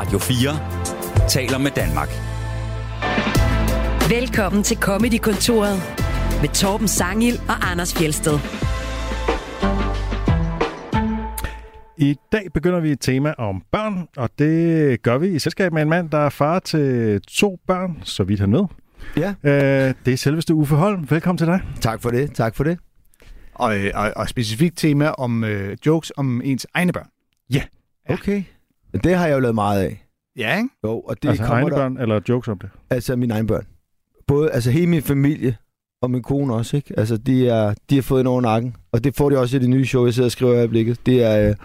Radio 4 taler med Danmark. Velkommen til Comedy-kontoret med Torben Sangil og Anders Fjelsted. I dag begynder vi et tema om børn, og det gør vi i selskab med en mand, der er far til to børn, så vidt han ved. Ja. Øh, det er selveste Uffe Holm. Velkommen til dig. Tak for det, tak for det. Og, øh, og, og specifikt tema om øh, jokes om ens egne børn. Ja. Okay. Det har jeg jo lavet meget af. Ja, ikke? Jo, og det altså kommer egne der, børn, eller jokes om det? Altså mine egne børn. Både, altså hele min familie og min kone også, ikke? Altså de, er, de har fået en over nakken. Og det får de også i det nye show, jeg sidder og skriver i øjeblikket. Det er, øh,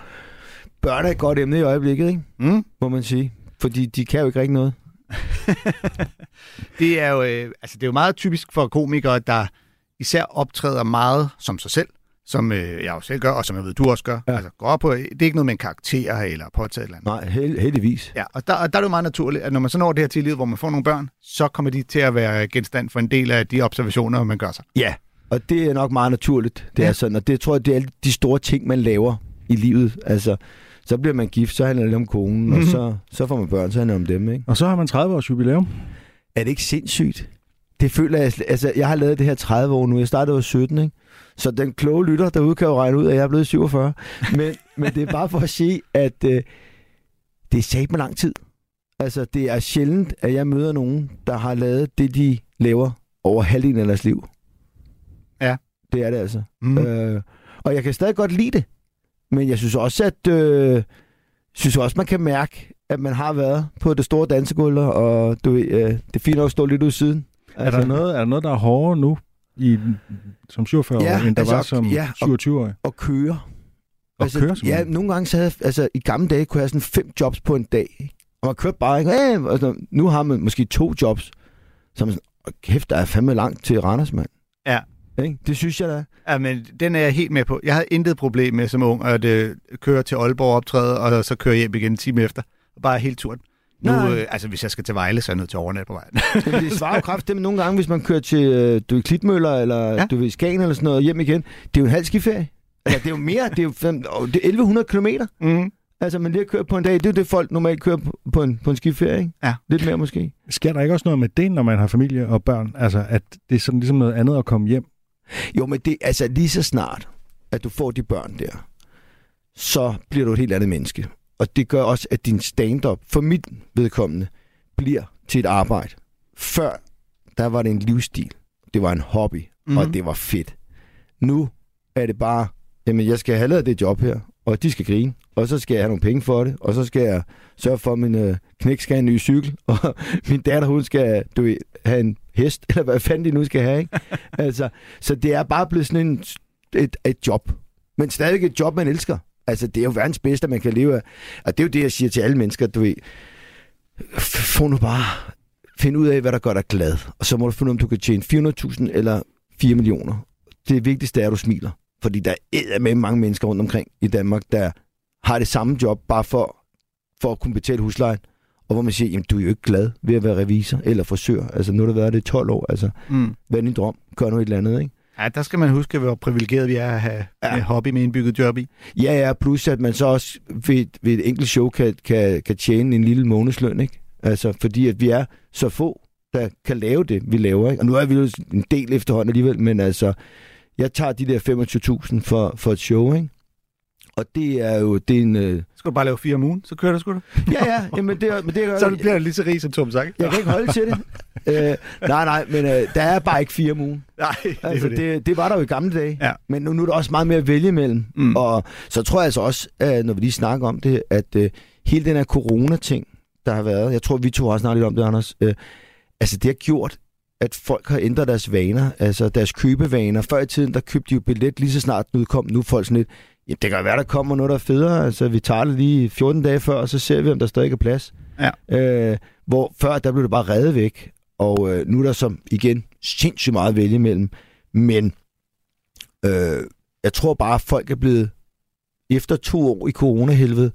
børn er et godt emne i øjeblikket, ikke? Mm. Må man sige. Fordi de kan jo ikke rigtig noget. det er jo øh, altså det er jo meget typisk for komikere, der især optræder meget som sig selv, som øh, jeg jo selv gør, og som jeg ved, du også gør. Ja. Altså, går op på, det er ikke noget med en karakter eller påtaget eller andet. Nej, held, heldigvis. Ja, og der, og der er det jo meget naturligt, at når man så når det her til livet, hvor man får nogle børn, så kommer de til at være genstand for en del af de observationer, man gør sig. Ja, og det er nok meget naturligt. Det ja. Ja. er sådan, og det tror jeg, det er alle de store ting, man laver i livet. Altså, så bliver man gift, så handler det om konen, mm-hmm. og Mhm. så, så får man børn, så handler det om dem, ikke? Og så har man 30 års jubilæum. Er det ikke sindssygt? Det føler jeg, altså jeg har lavet det her 30 år nu, jeg startede jo 17, ikke? Så den kloge lytter derude kan jo regne ud, at jeg er blevet 47. Men, men det er bare for at sige, at øh, det er sat med lang tid. Altså det er sjældent, at jeg møder nogen, der har lavet det, de laver over halvdelen af deres liv. Ja. Det er det altså. Mm. Øh, og jeg kan stadig godt lide det. Men jeg synes også, at øh, synes også, man kan mærke, at man har været på det store dansegulv, og du øh, det er fint nok at stå lidt ud siden. Altså, er, der noget, er der noget, der er hårdere nu i, som 47 Ja, år, end der altså, var som ja, og- 27-årig? at køre. At køre, ja, nogle gange så havde jeg, altså i gamle dage kunne jeg have sådan fem jobs på en dag. ikke? Og man kørte bare, ikke? Hey, altså, nu har man måske to jobs. Så er man sådan, "Åh, kæft, der er fandme langt til Randers, mand. Ja. Ikke? Det synes jeg da. Ja, men den er jeg helt med på. Jeg havde intet problem med som ung at øh, køre til Aalborg optræde, og så køre hjem igen en time efter. Bare helt turen. Nu, Nej. øh, altså hvis jeg skal til Vejle, så er jeg nødt til at overnatte på vejen. Jamen, det svarer jo kraftigt nogle gange, hvis man kører til øh, du ved, Klitmøller, eller ja. Du ved, Skagen eller sådan noget, hjem igen. Det er jo en halv skiferie. Eller det er jo mere, det er jo fem, det er 1100 kilometer. mm. Altså, man lige har kørt på en dag, det er jo det, folk normalt kører på- på en, på en skiferie, ikke? Ja. Lidt mere måske. Sker der ikke også noget med det, når man har familie og børn? Altså, at det er sådan ligesom noget andet at komme hjem? Jo, men det, altså lige så snart, at du får de børn der, så bliver du et helt andet menneske. Og det gør også, at din stand-up, for mit vedkommende, bliver til et arbejde. Før, der var det en livsstil. Det var en hobby, mm. Mhm. og det var fedt. Nu er det bare, jamen jeg skal have lavet det job her, og de skal grine, og så skal jeg have nogle penge for det, og så skal jeg sørge for, at min øh, knæk skal have en ny cykel, og min datter, hun skal du ved, have en hest, eller hvad fanden de nu skal have, ikke? altså, så det er bare blevet sådan en, et, et job. Men stadig et job, man elsker. Altså, det er jo verdens bedste, man kan leve af. Og det er jo det, jeg siger til alle mennesker, du ved. Få nu bare, find ud af, hvad der gør dig glad. Og så må du finde ud af, om du kan tjene 400.000 eller 4 millioner. Det vigtigste er, at du smiler. Fordi der er med mange mennesker rundt omkring i Danmark, der har det samme job, bare for, for at kunne betale huslejen. Og hvor man siger, jamen du er jo ikke glad ved at være revisor eller frisør. Altså nu har du været det i 12 år. Altså, Mm. hvad er din drøm? Gør nu et eller andet, ikke? Ja, der skal man huske, hvor privilegeret vi er at have Ja. hobby med indbygget job i. Ja, ja, plus at man så også ved, ved et enkelt show kan, kan, kan tjene en lille månedsløn, ikke? Altså, fordi at vi er så få, der kan lave det, vi laver, ikke? Og nu er vi jo en del efterhånden alligevel, men altså, jeg tager de der 25.000 for, for et show, ikke? Og det er jo, det er en... Øh... Skal du bare lave fire om ugen, så kører du sgu da. Ja, ja, jamen det, er- men det er, Så bliver du lige så rig som Tom Sack. Jeg kan ikke holde til det. øh, nej, nej, men øh, der er bare ikke fire om ugen. Nej, det Altså, det. det, det var der jo i gamle dage. Ja. Men nu, nu er der også meget mere at vælge imellem. Mm. Og så tror jeg altså også, at når vi lige snakker om det, at øh, hele den her corona-ting, der har været, jeg tror, vi to har snakket lidt om det, Anders, øh, altså det har gjort, at folk har ændret deres vaner, altså deres købevaner. Før i tiden, der købte de jo billet lige så snart den udkom. Nu er folk sådan lidt, ja, det kan være, der kommer noget, der er federe. Altså, vi tager det lige 14 dage før, og så ser vi, om der stadig er plads. Ja. Øh, hvor før, der blev det bare reddet væk. Og øh, nu er der som, igen, sindssygt meget at vælge imellem. Men øh, jeg tror bare, at folk er blevet, efter to år i coronahelvede,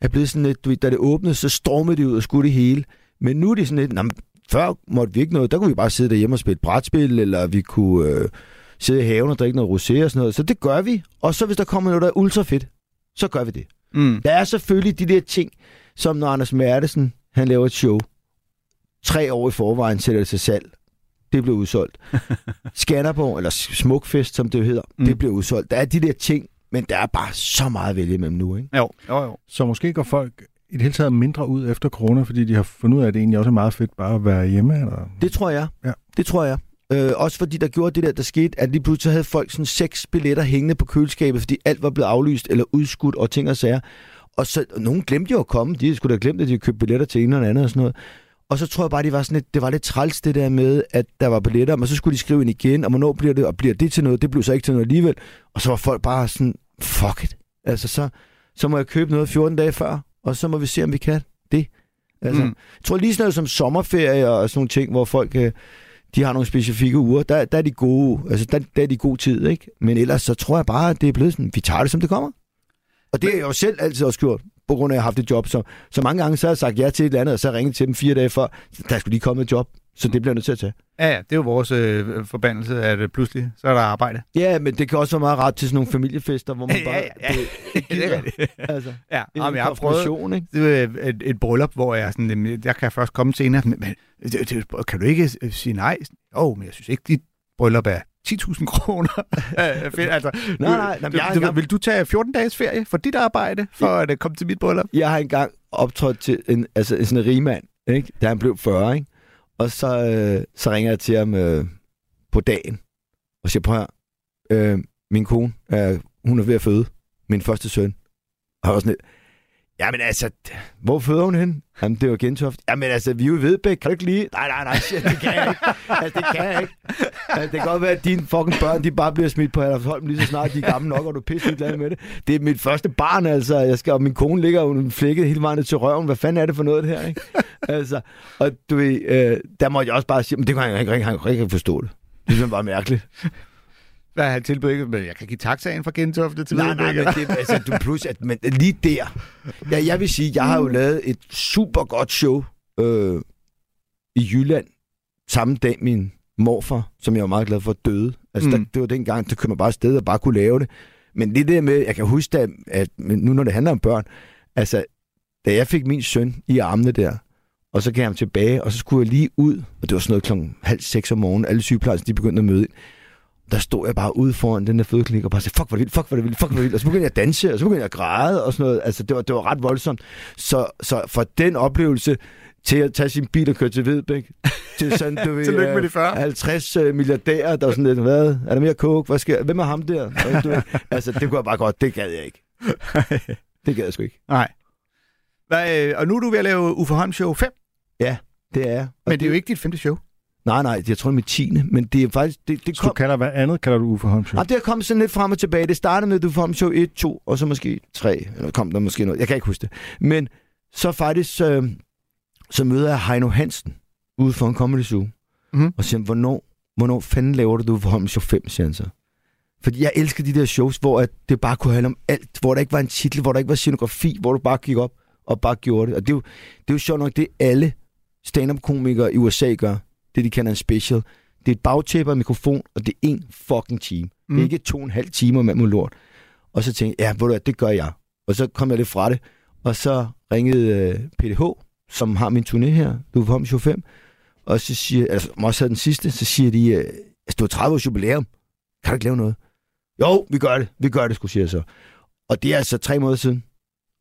er blevet sådan lidt, du ved, da det åbnede, så stormede de ud og skulle det hele. Men nu er det sådan lidt, "Nå, men før måtte vi ikke noget, der kunne vi bare sidde derhjemme og spille brætspil, eller vi kunne øh, sidde i haven og drikke noget rosé og sådan noget. Så det gør vi. Og så hvis der kommer noget, der er ultra fedt, så gør vi det. Mm. Der er selvfølgelig de der ting, som når Anders Mertesen, han laver et show. Tre år i forvejen sætter det til salg. Det blev udsolgt. Skanderborg, eller Smukfest, som det hedder, mm. Det blev udsolgt. Der er de der ting, men der er bare så meget at vælge imellem nu, ikke? Jo, jo, jo. Så måske går folk i det hele taget mindre ud efter corona, fordi de har fundet ud af, at det egentlig også er meget fedt bare at være hjemme? Eller? Det tror jeg. Ja. Det tror jeg. Øh, også fordi der gjorde det der, der skete, at lige pludselig havde folk sådan seks billetter hængende på køleskabet, fordi alt var blevet aflyst eller udskudt og ting og sager. Og så, og nogen glemte jo at komme. De skulle da glemt, at de købte billetter til en eller anden og sådan noget. Og så tror jeg bare, de var sådan lidt, det var lidt træls det der med, at der var billetter, men så skulle de skrive ind igen, og hvornår bliver det, og bliver det til noget? Det blev så ikke til noget alligevel. Og så var folk bare sådan, fuck it. Altså, så, så må jeg købe noget 14 dage før, og så må vi se, om vi kan det. Altså. Mm. Jeg tror lige sådan noget som sommerferie og sådan nogle ting, hvor folk øh, de har nogle specifikke uger, der, der er de gode, altså der, der er de god tid, ikke? Men ellers så tror jeg bare, at det er blevet sådan, vi tager det, som det kommer. Og det har jeg jo selv altid også gjort, på grund af, at jeg har haft et job. Så, så mange gange så har jeg sagt ja til et eller andet, og så ringet til dem fire dage før, der skulle lige komme et job, så det bliver nødt til at tage. Ja, ja, det er jo vores øh, forbandelse, at øh, pludselig så er der arbejde. Ja, men det kan også være meget ret til sådan nogle familiefester, hvor man bare... ja, ja. Det, Det er rigtigt. altså, Ja, det er en jeg har prøvet ikke? det er et, et bryllup, hvor jeg sådan, jeg kan først komme senere, men, men det, det, kan du ikke øh, sige nej? Jo, oh, men jeg synes ikke, dit bryllup er 10.000 kroner. Altså, Nej, nej, nej, du, jeg du, engang- vil du tage 14 dages ferie for dit arbejde, for at øh, komme til mit bryllup? Jeg har engang optrådt til en, altså, sådan en rigmand, ikke? da han blev 40, ikke? Og så, øh, så ringer jeg til ham øh, på dagen, og siger, prøv her, øh, min kone, øh, hun er ved at føde min første søn. Og jeg sådan lidt, jamen altså, hvor føder hun hen? Jamen, det var Gentoft. Jamen altså, vi er jo i Vedbæk, kan du ikke lige? Nej, nej, nej, shit, det kan jeg ikke. Altså, det kan jeg ikke. Altså, det kan godt være, at dine fucking børn, de bare bliver smidt på Herlufsholm lige så snart de er gamle nok, og du er pisse glad med det. Det er mit første barn, altså. Jeg skal, og min kone ligger jo flækket hele vejen ned til røven. Hvad fanden er det for noget, det her, ikke? Altså, og du ved, øh, der må jeg også bare sige, men det kan han ikke, han han kan ikke forstå det. Det simpelthen bare mærkeligt. Hvad han tilbudt ikke? Men jeg kan give taxaen fra Gentofte til Nej, nej, men det, altså, du plus, at, men lige der. Ja, jeg vil sige, jeg har jo lavet et super godt show øh, i Jylland samme dag min morfar, som jeg var meget glad for, døde. Altså, mm. Mm. der, det var dengang, der kunne man bare afsted og bare kunne lave det. Men det der med, jeg kan huske, at, at nu når det handler om børn, altså, da jeg fik min søn i armene der, og så gav jeg ham tilbage, og så skulle jeg lige ud, og det var sådan noget klokken halv seks om morgenen, alle sygeplejersker, de begyndte at møde ind. Der stod jeg bare ude foran den der fødeklinik og bare sagde, fuck hvor det vildt, fuck hvor det vildt, fuck hvor det vildt. Og så begyndte jeg at danse, og så begyndte jeg at græde og sådan noget. Altså, det var, det var ret voldsomt. Så, så for den oplevelse til at tage sin bil og køre til Vedbæk, til sådan, du ved, Tillykke med de 40. 50 øh, milliardærer, der var sådan lidt, hvad, er der mere coke, hvad sker, hvem er ham der? Og, du ved, altså, det kunne jeg bare godt, det gad jeg ikke. Det gad jeg sgu ikke. Nej. Hvad, øh, og nu er du ved at lave Uffe Holm Show 5, Det er men det er jo ikke dit femte show. Nej, nej, jeg tror det er mit tiende, men det er faktisk, det, det Så du kom, kalder hvad andet, kalder du Uffe Holm Show? Ja, det er kommet sådan lidt frem og tilbage. Det startede med, at du får show 1, 2, og så måske 3. Eller kom der måske noget. Jeg kan ikke huske det. Men så faktisk, øh, så møder jeg Heino Hansen ude for en comedy zoo. Mhm. Og siger, hvornår, hvornår fanden laver du for Holm Show 5, siger han så. Fordi jeg elsker de der shows, hvor at det bare kunne handle om alt. Hvor der ikke var en titel, hvor der ikke var scenografi, hvor du bare gik op og bare gjorde det. Og det er jo, det er jo sjovt nok, det alle stand-up-komikere i USA gør. Det, de kalder en special. Det er et bagtæppe og mikrofon, og det er en fucking time. Mm. Det Mm. er ikke to og en halv time med mod lort. Og så tænkte jeg, ja, ved du hvad, det gør jeg. Og så kom jeg lidt fra det. Og så ringede øh, PDH, som har min turné her, du er på 25, og så siger, altså, som også havde den sidste, så siger de, øh, altså, det var 30 års jubilæum. Kan du ikke lave noget? Jo, vi gør det. Vi gør det, skulle siger jeg så. Og det er altså tre måneder siden.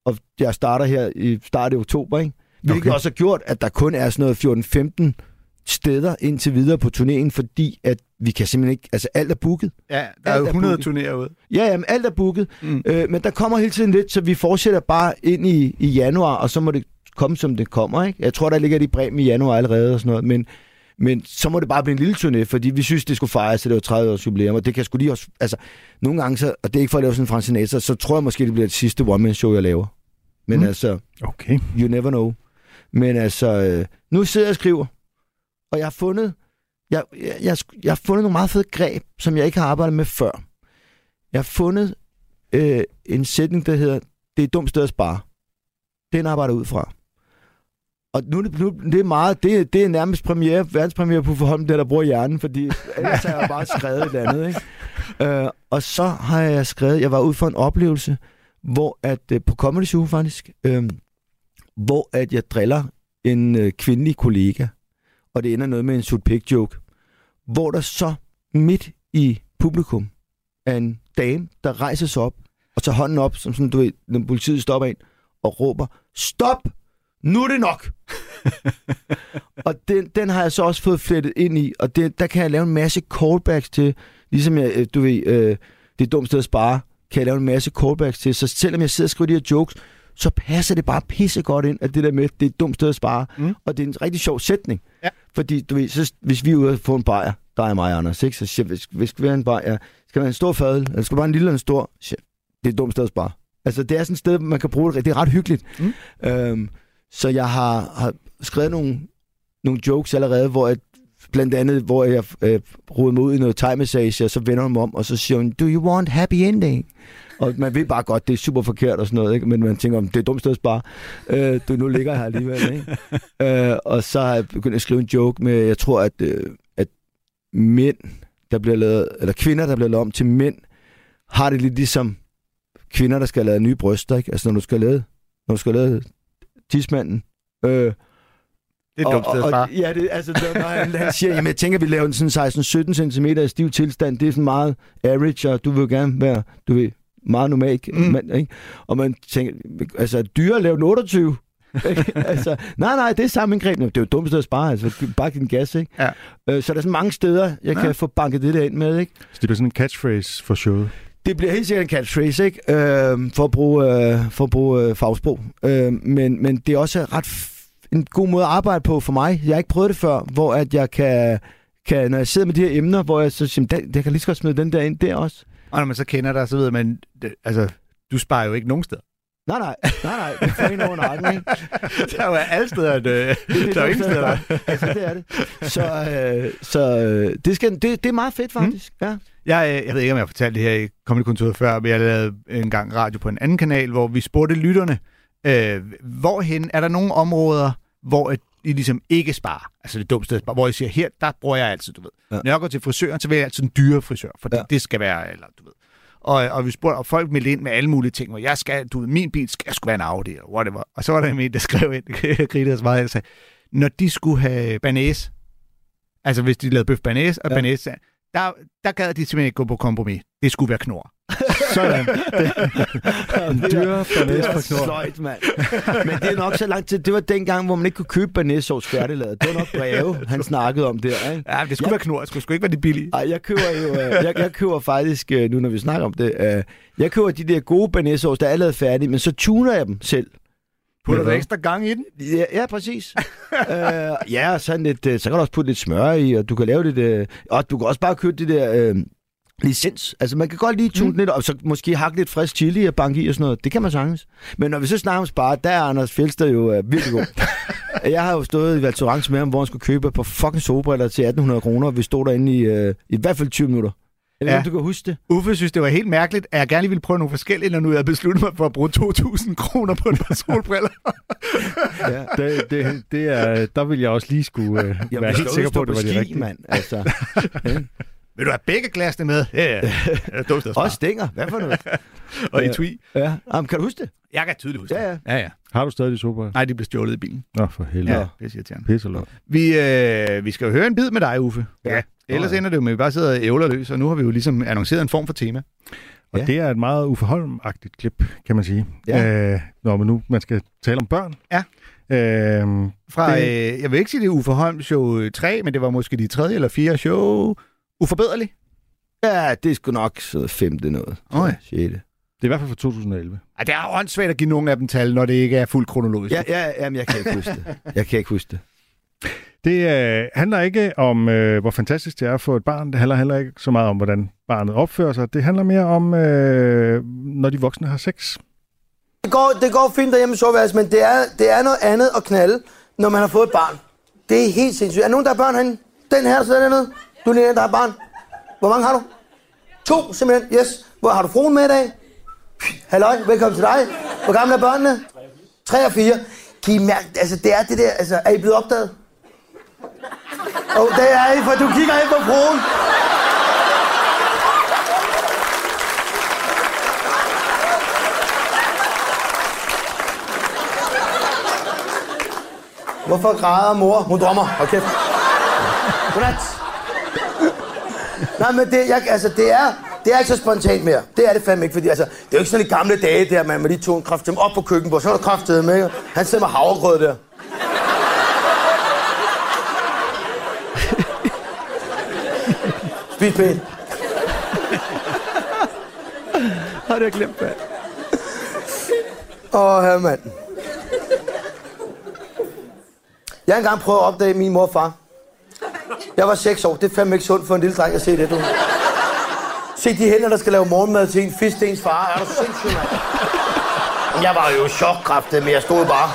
Og jeg starter her i start af oktober, ikke? Hvilket Okay. også har gjort, at der kun er sådan noget 14-15 steder indtil videre på turnéen, fordi at vi kan simpelthen ikke... Altså, alt er booket. Ja, der er Alt jo er 100 booket. turnéer ude. Ja, jamen, alt er booket. Mm. Øh, men der kommer hele tiden lidt, så vi fortsætter bare ind i, i januar, og så må det komme, som det kommer, ikke? Jeg tror, der ligger de Bremen i januar allerede og sådan noget, men, men så må det bare blive en lille turné, fordi vi synes, det skulle fejres, så det var 30 års jubilæum, og det kan sgu lige også... Altså, nogle gange, så, og det er ikke for at lave sådan en Frank Sinatra, så tror jeg måske, det bliver det sidste one-man-show, jeg laver. Men mm. altså, Okay. you never know. Men altså, øh, nu sidder jeg og skriver, og jeg har fundet, jeg, jeg, jeg, jeg har fundet nogle meget fede greb, som jeg ikke har arbejdet med før. Jeg har fundet øh, en sætning, der hedder, det er et dumt sted at spare. Den arbejder ud fra. Og nu, nu det er meget, det, det er nærmest premiere, verdenspremiere på Forholm, der der bruger hjernen, fordi ellers har jeg bare skrevet et eller andet. Ikke? Øh, og så har jeg skrevet, jeg var ude for en oplevelse, hvor at øh, på Comedy Zoo faktisk, øh, hvor at jeg driller en øh, kvindelig kollega, og det ender noget med en sut joke, hvor der så midt i publikum er en dame, der rejser sig op og tager hånden op, som sådan, du ved, når politiet stopper ind, og råber, stop! Nu er det nok! og den, den har jeg så også fået flettet ind i, og det, der kan jeg lave en masse callbacks til, ligesom jeg, øh, du ved, øh, det er dumt sted at spare, kan jeg lave en masse callbacks til, så selvom jeg sidder og skriver de her jokes, så passer det bare pisse godt ind, at det der med, det er et dumt sted at spare. Mm. Og det er en rigtig sjov sætning. Ja. Fordi, du ved, så, hvis vi er ude få en bajer, der er mig og Anders, ikke? så siger, hvis, hvis skal være en bajer, skal være en stor fadel, eller skal bare en lille eller en stor, siger, det er et dumt sted at spare. Altså, det er sådan et sted, man kan bruge det. Det er ret hyggeligt. Mm. Øhm, så jeg har, har skrevet nogle, nogle jokes allerede, hvor jeg, blandt andet, hvor jeg øh, roder mig ud i noget thai-massage, og så vender hun mig om, og så siger hun, do you want happy ending? Og man ved bare godt, det er super forkert og sådan noget, ikke? men man tænker, om det er et dumt sted at spare. Øh, du, nu ligger jeg her alligevel. Ikke? Øh, og så har jeg begyndt at skrive en joke med, jeg tror, at, øh, at mænd, der bliver lavet, eller kvinder, der bliver lavet om til mænd, har det lidt ligesom kvinder, der skal lave nye bryster. Ikke? Altså når du skal lave, når du skal lave tidsmanden. Øh, Det er et dumt sted spare. Ja, det, altså, når han, han siger, jamen, jeg tænker, vi laver den sådan 16-17 cm i stiv tilstand. Det er sådan meget average, og du vil jo gerne være, du ved, meget normal. Mm. Man, ikke? Og man tænker, altså, dyre laver den 28. ikke? altså, nej, nej, det er samme indgreb. Det er jo dumt sted at spare, altså. Bare give den gas, ikke? Ja. Øh, så der er sådan mange steder, jeg Ja. kan få banket det der ind med, ikke? Så det bliver sådan en catchphrase for showet. Det bliver helt sikkert en catchphrase, ikke? Øh, for at bruge, øh, for at bruge øh, fagsprog. Øh, men, men det er også ret en god måde at arbejde på for mig. Jeg har ikke prøvet det før, hvor at jeg kan, kan når jeg sidder med de her emner, hvor jeg så siger, "Den- jeg kan lige så godt smide den der ind der også. Og når man så kender dig, så ved man, det, altså, du sparer jo ikke nogen steder. Nej, nej, nej, nej, det får en over nakken, ikke? Der er jo alle steder, at, øh, Det er der er ingen steder. Altså, det er det. Så, øh, så øh, det, skal, det, det er meget fedt, faktisk. Mm. Ja. Jeg, øh, jeg ved ikke, om jeg har fortalt det her i Comedy-kontoret før, men jeg lavede en gang radio på en anden kanal, hvor vi spurgte lytterne, øh, hvorhen er der nogle områder, hvor I ligesom ikke sparer? Altså det spare, hvor I siger, her, der bruger jeg altid, du ved. Ja. Når jeg går til frisøren, så vil jeg altid en dyre frisør, for Ja. ja. det skal være, eller du ved. Og, og vi spurgte, og folk meldte ind med alle mulige ting, hvor jeg skal, du ved, min bil skal, jeg skulle være en Audi, eller whatever. Og så var der en, der skrev ind, jeg så meget, og sagde, når de skulle have banæs, altså hvis de lavede bøf banæs og ja. banæs, der, der gad de simpelthen ikke gå på kompromis. Det skulle være knor. Sådan. En dyre Det banæs for knor. sløjt, mand. Men det er nok så lang tid. Det var dengang, hvor man ikke kunne købe banæssovs færdiglavet. Det var nok breve, han snakkede om der, ikke? Ja, det skulle ja. være knor. Det skulle sgu ikke være de billige. Ej, jeg køber jo, øh, jeg, jeg køber faktisk, øh, nu når vi snakker om det, øh, jeg køber de der gode banæssovs, der er allerede færdige, men så tuner jeg dem selv. Putter du ekstra gang i den? Ja, ja præcis. øh, ja, sådan lidt, øh, så kan du også putte lidt smør i, og du kan lave det, øh, og du kan også bare købe det der øh, licens. Altså, man kan godt lige tune mm. lidt, og så måske hakke lidt frisk chili og banke i og sådan noget. Det kan man sagtens. Men når vi så snakker om spare, der er Anders Fjeldsted jo øh, virkelig god. jeg har jo stået i Valtorance med ham, hvor han skulle købe på fucking solbriller til 1800 kroner, og vi stod derinde i, øh, i hvert fald 20 minutter. Eller Ja. ja. du kan huske det? Uffe synes, det var helt mærkeligt, at jeg gerne ville prøve nogle forskellige, når nu jeg besluttet mig for at bruge 2.000 kroner på et par solbriller. Ja. Det, det, det er, der vil jeg også lige skulle øh, Jamen, være helt sikker på, at det var de ski, rigtige. mand. Altså, Vil du have begge glasene med? Ja, ja. Det er også stænger. Hvad for noget? Og i tui. Ja. Jamen, kan du huske det? Jeg kan tydeligt huske Ja, det. Ja, ja. Har du stadig de super? Nej, de blev stjålet i bilen. Nå, for helvede. Ja, Ja. det er irriterende. Pisselort. Vi, øh, vi skal jo høre en bid med dig, Uffe. Ja. Ellers ja. ender det jo med, at vi bare sidder og ævler løs, og nu har vi jo ligesom annonceret en form for tema. Og Ja. det er et meget uforholdenagtigt klip, kan man sige. Ja. Øh, når man nu man skal tale om børn. Ja. Øh, Fra, Det- øh, jeg vil ikke sige, det er Uffe Holm show 3, men det var måske de tredje eller fjerde show. Uforbederlig. Ja, det er sgu nok så femte noget. Så Oj. Sjette. Det er i hvert fald fra 2011. Ej, det er åndssvagt at give nogen af dem tal, når det ikke er fuldt kronologisk. Ja, ja, jamen, jeg kan ikke huske det. Jeg kan ikke huske det. Det øh, handler ikke om, øh, hvor fantastisk det er at få et barn. Det handler heller ikke så meget om, hvordan barnet opfører sig. Det handler mere om, øh, når de voksne har sex. Det går, det går fint derhjemme i soveværelset, men det er, det er noget andet at knalde, når man har fået et barn. Det er helt sindssygt. Er der nogen, der har børn herinde? Den her, der sidder dernede. Du er den der har barn. Hvor mange har du? To, simpelthen. Yes. Hvor har du fruen med i dag? Halløj, velkommen til dig. Hvor gamle er børnene? 3 og 4. Kan I mærke, altså det er det der, altså er I blevet opdaget? Åh, oh, det er I, for du kigger ind på fruen. Hvorfor græder mor? Hun drømmer. Hold kæft. Godnat. Nej, men det, jeg, altså, det er, det er ikke så spontant mere. Det er det fandme ikke, fordi altså, det er jo ikke sådan i gamle dage der, man med de to kraft op på køkkenbordet. Så er der kraftet med. Han sidder med havregrød der. Spis pænt. Har du glemt det? Åh, her mand. Jeg har engang prøvet at opdage min mor og far. Jeg var 6 år. Det er fandme ikke sundt for en lille dreng at se det, du. Se de hænder, der skal lave morgenmad til en fiskstens far. Er du sindssyg, mand? Jeg var jo i chokkraftet, men jeg stod bare.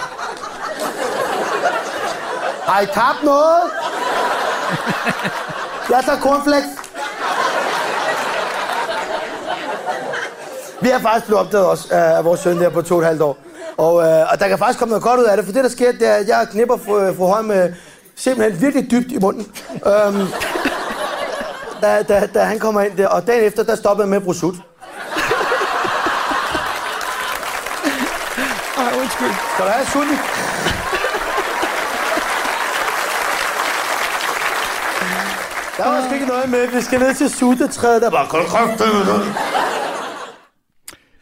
Har I tabt noget? Jeg tager cornflakes. Vi er faktisk blevet opdaget også øh, af vores søn der på to og et halvt år. Og, øh, og der kan faktisk komme noget godt ud af det, for det der sker, det er, at jeg knipper fru, øh, fru Høj øh, med simpelthen virkelig dybt i munden. Øhm, da, da, da han kommer ind der, og dagen efter, der stoppede jeg med at bruge sut. Ej, undskyld. Skal du have sut? Der var sgu ikke noget med, vi skal ned til suttetræet, der bare, kraftedeme noget?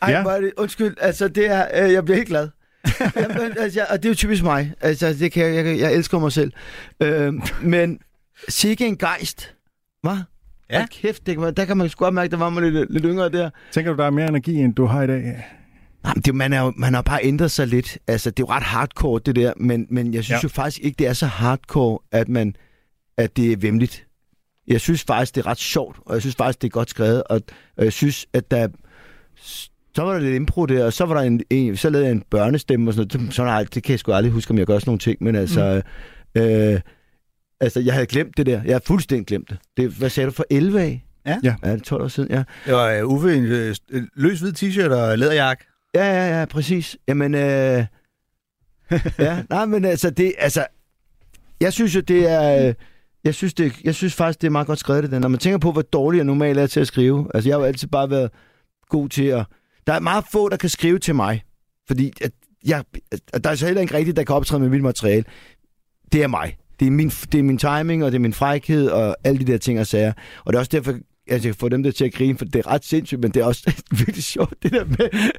Ej, Ja. det, undskyld, altså det er, øh, jeg bliver helt glad. Jamen, altså, og det er jo typisk mig. Altså, det kan jeg, jeg, jeg elsker mig selv. Øh, men sikke en gejst, hva? Ja. Hold kæft, det kan man, der kan man sgu godt mærke, der var man lidt, lidt yngre der. Tænker du, der er mere energi, end du har i dag? Jamen, det, man, er jo, man har bare ændret sig lidt. Altså, det er jo ret hardcore, det der. Men, men jeg synes Ja. jo faktisk ikke, det er så hardcore, at, man, at det er vemmeligt. Jeg synes faktisk, det er ret sjovt, og jeg synes faktisk, det er godt skrevet. Og, og jeg synes, at der... Så var der lidt impro der, og så var der en, en så lavede jeg en børnestemme og sådan noget. Sådan, ej, det kan jeg sgu aldrig huske, om jeg gør sådan nogle ting, men altså... Mm. Øh, altså, jeg havde glemt det der. Jeg havde fuldstændig glemt det. det hvad sagde du, for 11 af? Ja. Ja. Ja, det er 12 år siden, ja. Det var uh, Uffe, en løs hvid t-shirt og læderjakke. Ja, ja, ja, præcis. Jamen, øh... ja, nej, men altså, det, altså, jeg synes jo, det er, øh, jeg synes, det, jeg synes faktisk, det er meget godt skrevet, det der. Når man tænker på, hvor dårlig jeg normalt er til at skrive, altså, jeg har jo altid bare været god til at, der er meget få, der kan skrive til mig, fordi at jeg, at der er så heller ikke rigtigt, der kan optræde med mit materiale. Det er mig. Det er, min, det er min timing, og det er min frækhed, og alle de der ting og sager. Og det er også derfor, at jeg kan få dem der til at grine, for det er ret sindssygt, men det er også virkelig sjovt, det der med,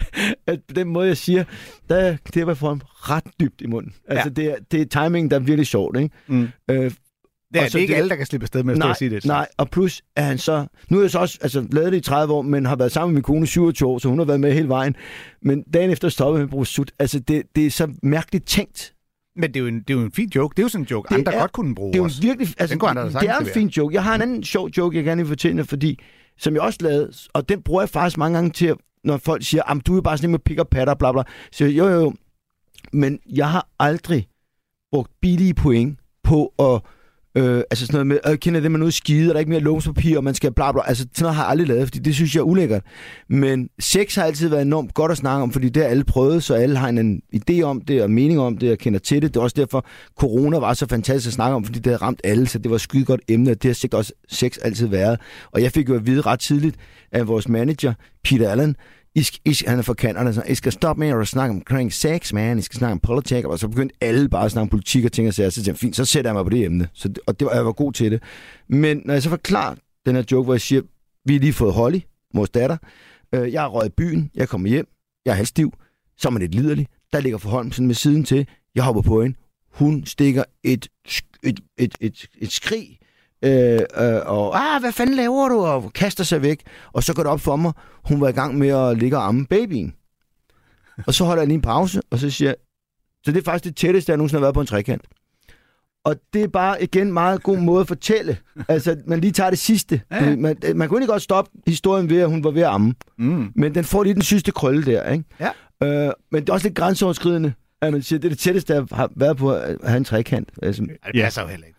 at på den måde, jeg siger, der, det var for ham ret dybt i munden. Altså, det, er, det er timing, der er virkelig sjovt, ikke? Mm. Øh, Det er, Og det så er ikke det- alle, der kan slippe afsted med at nej, sige det. nej, og plus er han så... Nu er jeg så også altså, lavet det i 30 år, men har været sammen med min kone i 27 år, så hun har været med hele vejen. Men dagen efter stoppede jeg med at bruge sut. Altså, det, det er så mærkeligt tænkt. Men det er, jo en, det er jo en fin joke. Det er jo sådan en joke, Det andre er- godt kunne bruge Det er jo virkelig... Altså, Den kunne andre det er en fin joke. Jeg har en anden sjov joke, jeg gerne vil fortælle, fordi som jeg også lavede, og den bruger jeg faktisk mange gange til, når folk siger, at du er bare sådan med pik og patter, bla bla. Så jo, jo, jo. Men jeg har aldrig brugt billige point på at Øh, altså sådan noget med, øh, kender det med noget skide, og der er ikke mere lånspapir, og man skal bla bla. Altså sådan noget har jeg aldrig lavet, fordi det synes jeg er ulækkert. Men sex har altid været enormt godt at snakke om, fordi det har alle prøvet, så alle har en, en idé om det, og mening om det, og kender til det. Det er også derfor, corona var så fantastisk at snakke om, fordi det havde ramt alle, så det var et skide godt emne, og det har sikkert også sex altid været. Og jeg fik jo at vide ret tidligt af vores manager, Peter Allen, i skal, I han er fra Canada, så I skal stoppe med at snakke omkring sex, man. I skal snakke om politik, og så begyndte alle bare at snakke om politik og ting og sager. Så tænkte jeg, fint, så sætter jeg mig på det emne. Så, det- og det var, jeg var god til det. Men når jeg så forklarer den her joke, hvor jeg siger, vi har lige fået Holly, mors datter. Øh, jeg har røget i byen, jeg kommer hjem, jeg er halvstiv, så er man lidt liderlig. Der ligger forholden med siden til, jeg hopper på hende. Hun stikker et, et, et, et, et skrig, øh, øh, og ah, hvad fanden laver du? Og kaster sig væk. Og så går det op for mig, hun var i gang med at ligge og amme babyen. Og så holder jeg lige en pause, og så siger jeg, så det er faktisk det tætteste, jeg nogensinde har været på en trekant. Og det er bare igen en meget god måde at fortælle. Altså, man lige tager det sidste. Ja. Man, man kunne ikke godt stoppe historien ved, at hun var ved at amme. Mm. Men den får lige den sidste krølle der, ikke? Ja. Øh, men det er også lidt grænseoverskridende, at man siger, det er det tætteste, jeg har været på at have en trekant. Altså, Ja, det passer jo heller ikke.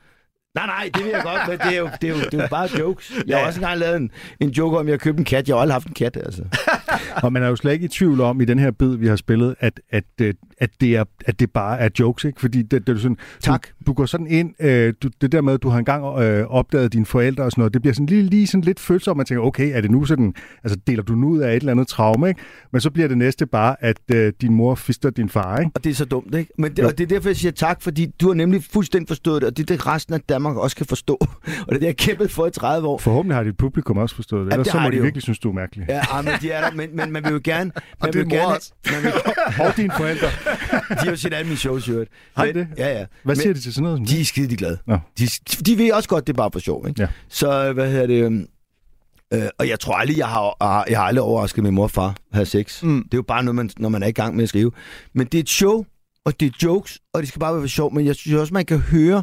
Nej, nej, det vil jeg godt, men det er jo, det er jo, det er jo bare jokes. Jeg har Ja, også engang lavet en, en joke om, at jeg købte en kat. Jeg har aldrig haft en kat, altså. Og man er jo slet ikke i tvivl om i den her bid, vi har spillet, at, at, øh, at, det, er, at det bare er jokes, ikke? Fordi det, det er sådan, Tak. Du, du går sådan ind, øh, du, det der med, at du har engang øh, opdaget dine forældre og sådan noget, det bliver sådan lige, lige sådan lidt følsomt, man tænker, okay, er det nu sådan, altså deler du nu ud af et eller andet traume, ikke? Men så bliver det næste bare, at øh, din mor fister din far, ikke? Og det er så dumt, ikke? Men det, Jo. og det er derfor, jeg siger tak, fordi du har nemlig fuldstændig forstået det, og det er det, resten af Danmark også kan forstå. og det er det, jeg kæmpet for i 30 år. Forhåbentlig har dit publikum også forstået det, Ja, ellers det så må de de virkelig synes, du er mærkelig. Ja, men, de er der, men, men man vil jo gerne... Man din vil jo gerne også. man vil, Og dine forældre. de har jo set alle mine shows, øvrigt. Har de Men- det? Ja, ja. Hvad Men siger de til sådan noget? som De er skide glade. Nå. De, de ved også godt, det er bare for sjov, ikke? Ja. Så, hvad hedder det... øhm, Øh, og jeg tror aldrig, jeg har, jeg har aldrig overrasket min mor og far have sex. Mm. Det er jo bare noget, man, når man er i gang med at skrive. Men det er et show, og det er jokes, og det skal bare være sjovt. Men jeg synes også, man kan høre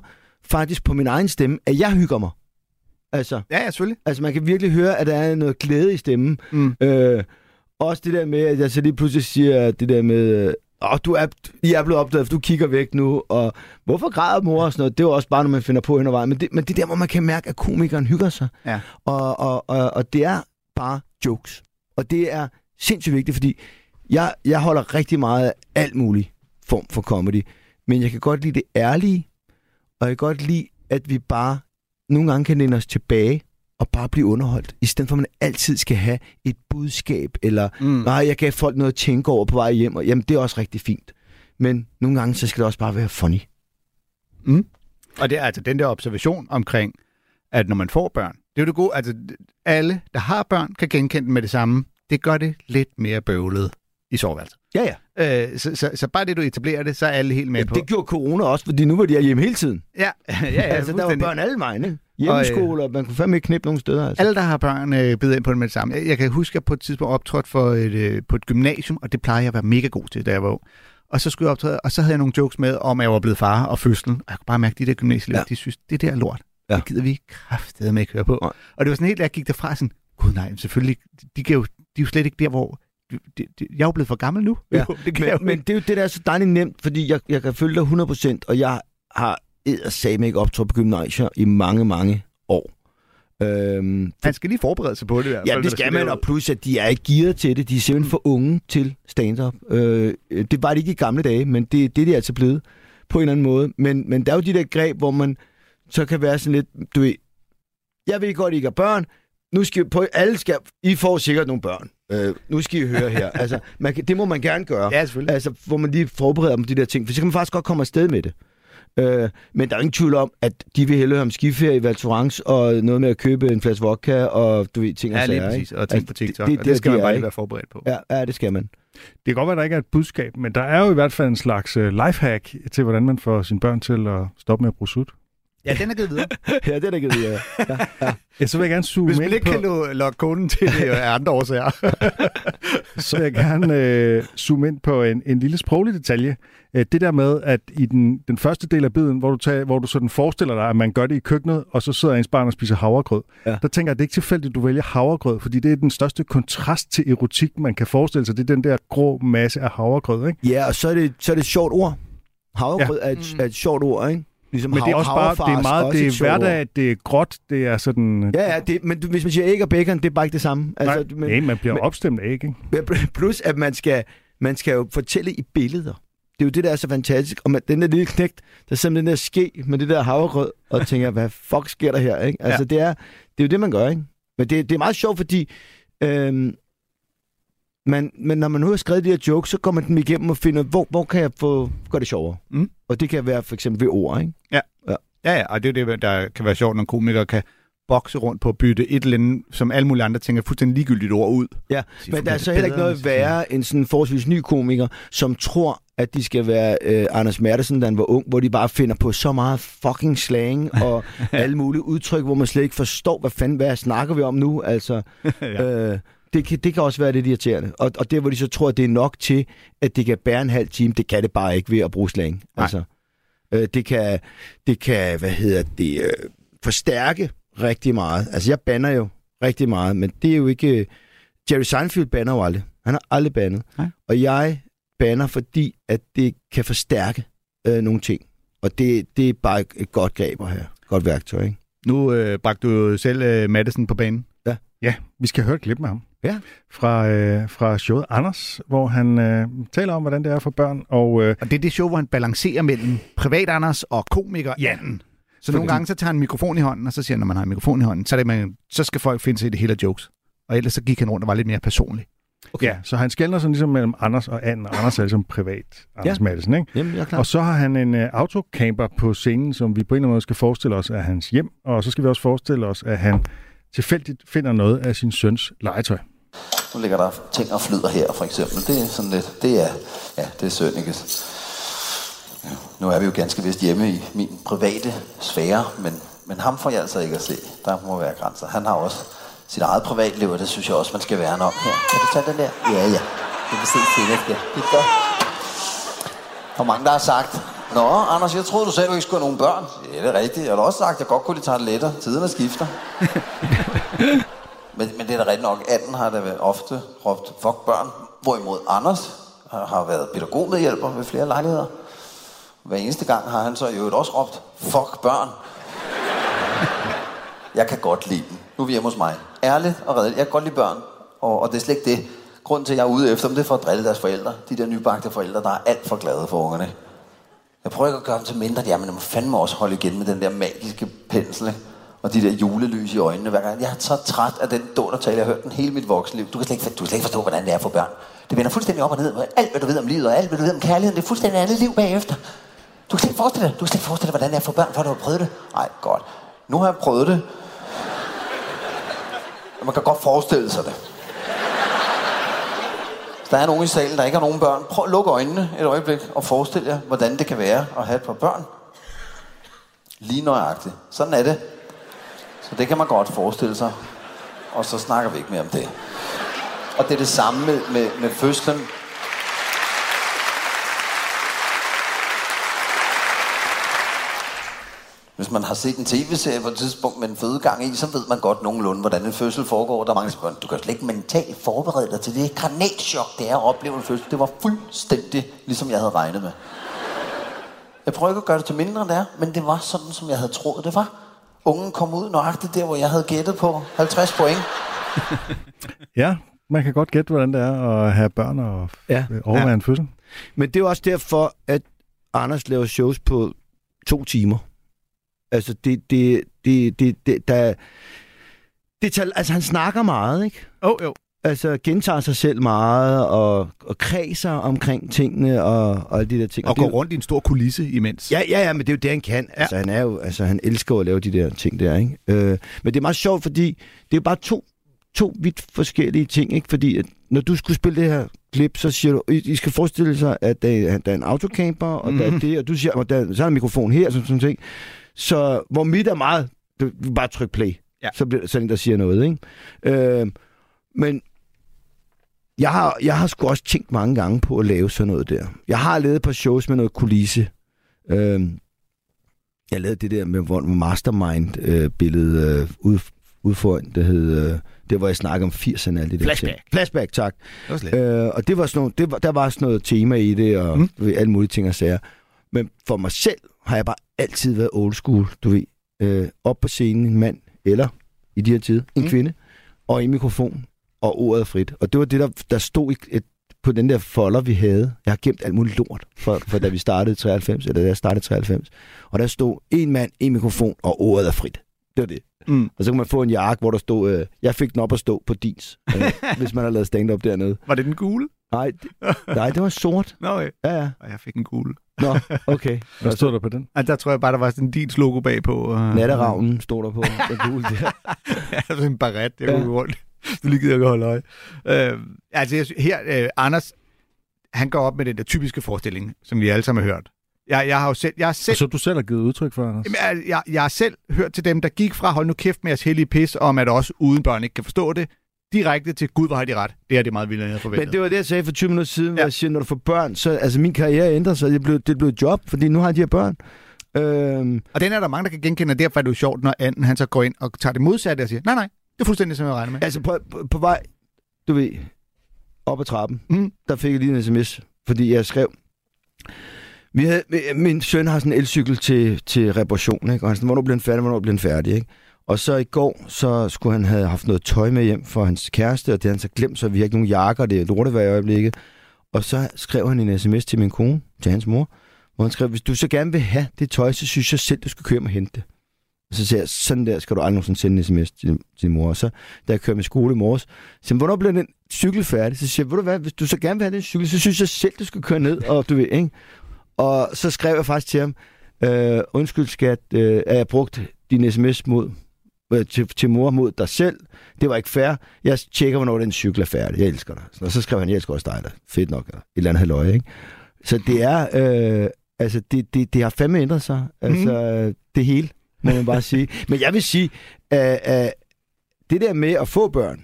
faktisk på min egen stemme, at jeg hygger mig. Altså, Ja, ja, selvfølgelig. altså man kan virkelig høre, at der er noget glæde i stemmen. Mm. Øh, også det der med, at jeg så lige pludselig siger det der med, åh, du er, I er blevet opdaget, for du kigger væk nu, og hvorfor græder mor og sådan noget? Det er jo også bare, når man finder på hen ad vejen. Men det, men det er der, hvor man kan mærke, at komikeren hygger sig. Ja. Og, og, og, og det er bare jokes. Og det er sindssygt vigtigt, fordi jeg, jeg holder rigtig meget af alt muligt form for comedy. Men jeg kan godt lide det ærlige, og jeg kan godt lide, at vi bare nogle gange kan læne os tilbage og bare blive underholdt, i stedet for at man altid skal have et budskab, eller Mm. nej, jeg gav folk noget at tænke over på vej hjem, og jamen, det er også rigtig fint. Men nogle gange, så skal det også bare være funny. Og det er altså den der observation omkring, at når man får børn, det er jo det gode, altså alle, der har børn, kan genkende med det samme. Det gør det lidt mere bøvlet i soveværelset. Ja, ja. Øh, så, så, så bare det, du etablerer det, så er alle helt med ja på. det gjorde corona også, fordi nu var de hjemme hele tiden. Ja, ja, ja, altså, der var børn alle vejen, ikke? Hjemmeskole, og man kunne fandme ikke knippe nogen steder. Altså. Alle, der har børn, øh, bider ind på det med det samme. Jeg, jeg kan huske, at jeg på et tidspunkt optrådte for et, øh, på et gymnasium, og det plejer jeg at være mega god til, da jeg var ung. Og så skulle jeg optræde, og så havde jeg nogle jokes med, om at jeg var blevet far og fødslen. Og jeg kunne bare mærke, at de der gymnasieelever, Ja. de synes, det der er lort. Ja. Det gider vi kraftedeme med ikke høre på. Nej. Og det var sådan helt, at jeg gik derfra sådan, gud nej, selvfølgelig, de, kan jo, de er jo slet ikke der, hvor... De, de, de, jeg er jo blevet for gammel nu. Ja, Jo, det kan jeg jo Men, men det er jo det, der er så dejligt nemt, fordi jeg, jeg kan følge dig 100%, og jeg har eddersame ikke optrådt på gymnasier i mange, mange år. Øhm, Man skal lige forberede sig på det. Ja, det skal man, og plus at de er ikke gearet til det. De er simpelthen for unge til stand-up. Øh, det var de ikke i gamle dage, men det, det er de altså blevet på en eller anden måde. Men, men der er jo de der greb, hvor man så kan være sådan lidt, du ved, jeg ved godt, I ikke har børn, nu skal på, alle skal, I får sikkert nogle børn. Øh, nu skal I høre her. altså, man kan, det må man gerne gøre. Ja, selvfølgelig. Altså, hvor man lige forbereder dem på de der ting, for så kan man faktisk godt komme afsted med det. Øh, men der er ingen tvivl om, at de vil hellere have skiferie i Val og noget med at købe en flaske vodka, og du ved, ting og Ja, lige sager, præcis. ikke? Og tænk på Altså, det- TikTok. det- Det, det det, det skal man bare lige være forberedt på. Ja, ja, det skal man. Det kan godt være, at der ikke er et budskab, men der er jo i hvert fald en slags uh, lifehack til, hvordan man får sine børn til at stoppe med at bruge sut. Ja, den er givet videre. ja, det er givet, ja. ja, ja. Ja, så vil jeg gerne zoome Hvis man ikke på, kan lo- lokke kunden til det af andre årsager. så vil jeg gerne øh, zoome ind på en, en lille sproglig detalje. Øh, det der med, at i den, den første del af biden, hvor du, tager, hvor du sådan forestiller dig, at man gør det i køkkenet, og så sidder ens barn og spiser havregrød, Ja. der tænker jeg, at det er ikke tilfældigt, at du vælger havregrød, fordi det er den største kontrast til erotik, man kan forestille sig. Det er den der grå masse af havregrød, ikke? ja og så er, det, så er det et sjovt ord. Havregrød ja. er, et, Mm. er et sjovt ord, ikke? Ligesom Men det er også bare, det er meget, også det et er hverdag, det er gråt, det er sådan... Ja, ja, det, men hvis man siger æg og bacon, det er bare ikke det samme. Altså, Nej, nej, man bliver men- opstemt af, ikke? Plus, at man skal, man skal jo fortælle i billeder. Det er jo det, der er så fantastisk. Og man, den der lille knægt, der med den der ske med det der havregrød, og tænker, hvad fuck sker der her? Ikke? Altså, ja. det, er, det er jo det, man gør. Ikke? Men det, det er meget sjovt, fordi øhm, man, men når man nu har skrevet de her jokes, så går man dem igennem og finder, hvor, hvor kan jeg få gøre det sjovere? Mm. Og det kan være for eksempel ved ord. Ikke? Ja, ja, og det er det, der kan være sjovt, når komikere kan bokse rundt på at bytte et eller andet, som alle mulige andre tænker, fuldstændig ligegyldigt ord ud. Ja, Sige, Men der er "Fuck, så heller ikke noget værre end sådan en forholdsvis ny komiker, som tror, at de skal være øh, Anders Mertesen, da han var ung, hvor de bare finder på så meget fucking slang og alle mulige udtryk, hvor man slet ikke forstår, hvad fanden, hvad snakker vi om nu? Altså, ja. øh, det, kan, det kan også være lidt irriterende. Og, og der, hvor de så tror, at det er nok til, at det kan bære en halv time, det kan det bare ikke ved at bruge slang. Nej. Altså, øh, det, kan, det kan, hvad hedder det, øh, forstærke rigtig meget. Altså, jeg banner jo rigtig meget, men det er jo ikke... Jerry Seinfeld banner jo aldrig. Han har aldrig bandet. Nej. Og jeg banner, fordi at det kan forstærke øh, nogle ting. Og det, det er bare et, godt greb at have. Godt værktøj, ikke? Nu øh, bragte du selv øh, Madison på banen. Ja, vi skal høre et klip med ham. Ja. fra, øh, fra showet Anders, hvor han øh, taler om, hvordan det er for børn. Og øh, Og det er det show, hvor han balancerer mellem privat Anders og komiker ja. Anden. Så nogle gange så tager han en mikrofon i hånden, og så siger han, når man har en mikrofon i hånden, så, det, man, så skal folk finde sig i det hele af jokes. Og ellers så gik han rundt og var lidt mere personlig. okay. ja, så han skældner sådan ligesom mellem Anders og Anden, og Anders er ligesom privat Anders ja. Madsen, ikke? Jamen, jeg er klar. Og så har han en øh, autocamper på scenen, som vi på en eller anden måde skal forestille os er hans hjem, og så skal vi også forestille os, at han tilfældigt finder noget af sin søns legetøj. Nu ligger der ting og flyder her, for eksempel. Det er sådan lidt, det er, ja, det er Sønnekes. Ja, nu er vi jo ganske vist hjemme i min private sfære, men, men ham får jeg altså ikke at se. Der må være grænser. Han har også sit eget privatliv, og det synes jeg også, man skal værne om. Her, kan du tage den der? Ja, ja. Det kan se senere. det. Det er godt. Hvor mange der har sagt, Nå, Anders, jeg troede, du selv ikke skulle have nogen børn. Ja, det er rigtigt. Jeg har da også sagt, at jeg godt kunne lide tarteletter. Tiderne skifter. Men, men det er da rigtigt nok. Anden har da været ofte råbt, fuck børn. Hvorimod Anders har, har været pædagogmedhjælper ved flere lejligheder. Hver eneste gang har han så i øvrigt også råbt, fuck børn. Jeg kan godt lide dem. Nu er vi hjemme hos mig. Ærligt og redeligt. Jeg kan godt lide børn. Og, og det er slet ikke det. Grunden til, at jeg er ude efter dem, det er for at drille deres forældre. De der nybagte forældre, der er alt for glade for ungerne. Jeg prøver ikke at gøre dem til mindre, ja, men jeg må fandme også holde igen med den der magiske pensel, ikke? og de der julelys i øjnene hver gang. Jeg er så træt af den tale, jeg har hørt den hele mit voksenliv. Du kan slet ikke, du kan slet ikke forstå, hvordan det er for børn. Det vender fuldstændig op og ned. Alt, hvad du ved om livet, og alt, hvad du ved om kærligheden, det er fuldstændig andet liv bagefter. Du kan slet ikke forestille dig, du kan slet ikke forestille dig, hvordan det er for børn, før du har prøvet det. Nej, godt. Nu har jeg prøvet det. Man kan godt forestille sig det. Hvis der er nogen i salen, der ikke har nogen børn, prøv at lukke øjnene et øjeblik og forestil jer, hvordan det kan være at have et par børn. Lige nøjagtigt. Sådan er det. Så det kan man godt forestille sig. Og så snakker vi ikke mere om det. Og det er det samme med, med, med fødslen. Hvis man har set en tv-serie på et tidspunkt med en fødegang i, så ved man godt nogenlunde, hvordan en fødsel foregår. Der er mange, der siger, du kan slet ikke mentalt forberede dig til det granatschok, det er at opleve en fødsel. Det var fuldstændig ligesom jeg havde regnet med. Jeg prøver ikke at gøre det til mindre, end det er, men det var sådan, som jeg havde troet, det var. Ungen kom ud nøjagtigt der, hvor jeg havde gættet på 50 point. Ja, man kan godt gætte, hvordan det er at have børn og Ja. ja. overvære en fødsel. Men det er jo også derfor, at Anders laver shows på to timer. Altså, det, det, det, det, det der, det tager, altså, han snakker meget, ikke? Åh, oh, jo. Altså, gentager sig selv meget, og, og kredser omkring tingene, og, og alle de der ting. Og det, går rundt i en stor kulisse imens. Ja, ja, ja, men det er jo det, han kan. Ja. Altså, han er jo, altså, han elsker jo at lave de der ting der, ikke? Øh, men det er meget sjovt, fordi det er jo bare to, to vidt forskellige ting, ikke? Fordi at når du skulle spille det her klip, så siger du, I, I skal forestille sig, at der, er- der er en autocamper, og mm. der er det, og du siger, og der, så er der en mikrofon her, sådan sådan ting. Så hvor mit er meget, du, du bare tryk play. Ja. Så bliver der sådan en, der siger noget, ikke? Øh, men jeg har, jeg har sgu også tænkt mange gange på at lave sådan noget der. Jeg har lavet et par shows med noget kulisse. Øhm, jeg lavede det der med hvor mastermind-billede øh, ud, ud foran, det hed, øh, det hvor jeg snakker om 80'erne og alle de der Flashback. Flashback, tak. Det var. Øh, og det var sådan nogle, det var, der var sådan noget tema i det, og Mm. alle mulige ting og sager. Men for mig selv har jeg bare altid været old school, du ved. Øh, op på scenen, en mand, eller i de her tider, en Mm. kvinde, og en mikrofon, og ordet frit. Og det var det, der, der stod i et, på den der folder, vi havde. Jeg har gemt alt muligt lort, for, for da vi startede i 93, eller da jeg startede i 93. Og der stod en mand, en mikrofon, og ordet er frit. Det var det. Mm. Og så kunne man få en jakke, hvor der stod, øh, jeg fik den op at stå på dins, øh, hvis man har lavet stand-up dernede. Var det den gule? Nej, det, nej, det var sort. Nå, okay. Ja, ja. Og jeg fik en gule. Nå, okay. Hvad stod der på den? Altså, der tror jeg bare, der var sådan en dins logo bagpå. Og... Natteravnen stod der på. Den gule der. ja, sådan en baret, jeg Ja. rundt. Du lige gider ikke holde øje. Øh, altså, jeg, her, øh, Anders, han går op med den der typiske forestilling, som vi alle sammen har hørt. Jeg, jeg har jo selv, jeg har selv, Og så du selv har givet udtryk for, Anders? Jamen, jeg, jeg, jeg har selv hørt til dem, der gik fra hold nu kæft med jeres hellige pis, om at også uden børn ikke kan forstå det, direkte til Gud, hvor har de ret. Det er det meget vildere, jeg havde forventet. Men det var det, jeg sagde for 20 minutter siden, hvor Ja. jeg siger, når du får børn, så altså min karriere ændrer sig. Det blev, det blev et job, fordi nu har jeg de her børn. Øhm, Og den er der mange, der kan genkende, og derfor er det jo sjovt, når anden han så går ind og tager det modsatte og siger, nej, nej, det er fuldstændig, som jeg regner med. altså på, på, på vej, du ved, op ad trappen, Mm. der fik jeg lige en sms, fordi jeg skrev, vi havde, min søn har sådan en elcykel til, til reparation, ikke? og han sådan, hvornår bliver den færdig, hvornår bliver den færdig, ikke? Og så i går, så skulle han have haft noget tøj med hjem for hans kæreste, og det han så glemt, så vi har ikke nogen jakker, det er lortevejr i øjeblikket. Og så skrev han en sms til min kone, til hans mor, hvor han skrev, hvis du så gerne vil have det tøj, så synes jeg selv, du skal køre mig og hente det. Og så siger jeg, sådan der skal du aldrig nogensinde sende en sms til, til din mor. Og så, da jeg kører med skole i morges, så siger jeg, hvornår bliver den cykel færdig? Så siger jeg, ved du hvad, hvis du så gerne vil have den cykel, så synes jeg selv, du skal køre ned, og du ved, ikke? Og så skrev jeg faktisk til ham, øh, undskyld skat, øh, at jeg brugt din sms mod, øh, til, til mor mod dig selv. Det var ikke fair. Jeg tjekker, hvornår den cykel er færdig. Jeg elsker dig. Og så skrev han, jeg elsker også dig. Der. Fedt nok. Eller et eller andet halvøje, ikke? Så det er, øh, altså, det, det, det har fandme ændret sig. Altså, mm. det hele, må man bare sige. Men jeg vil sige, at, at det der med at få børn,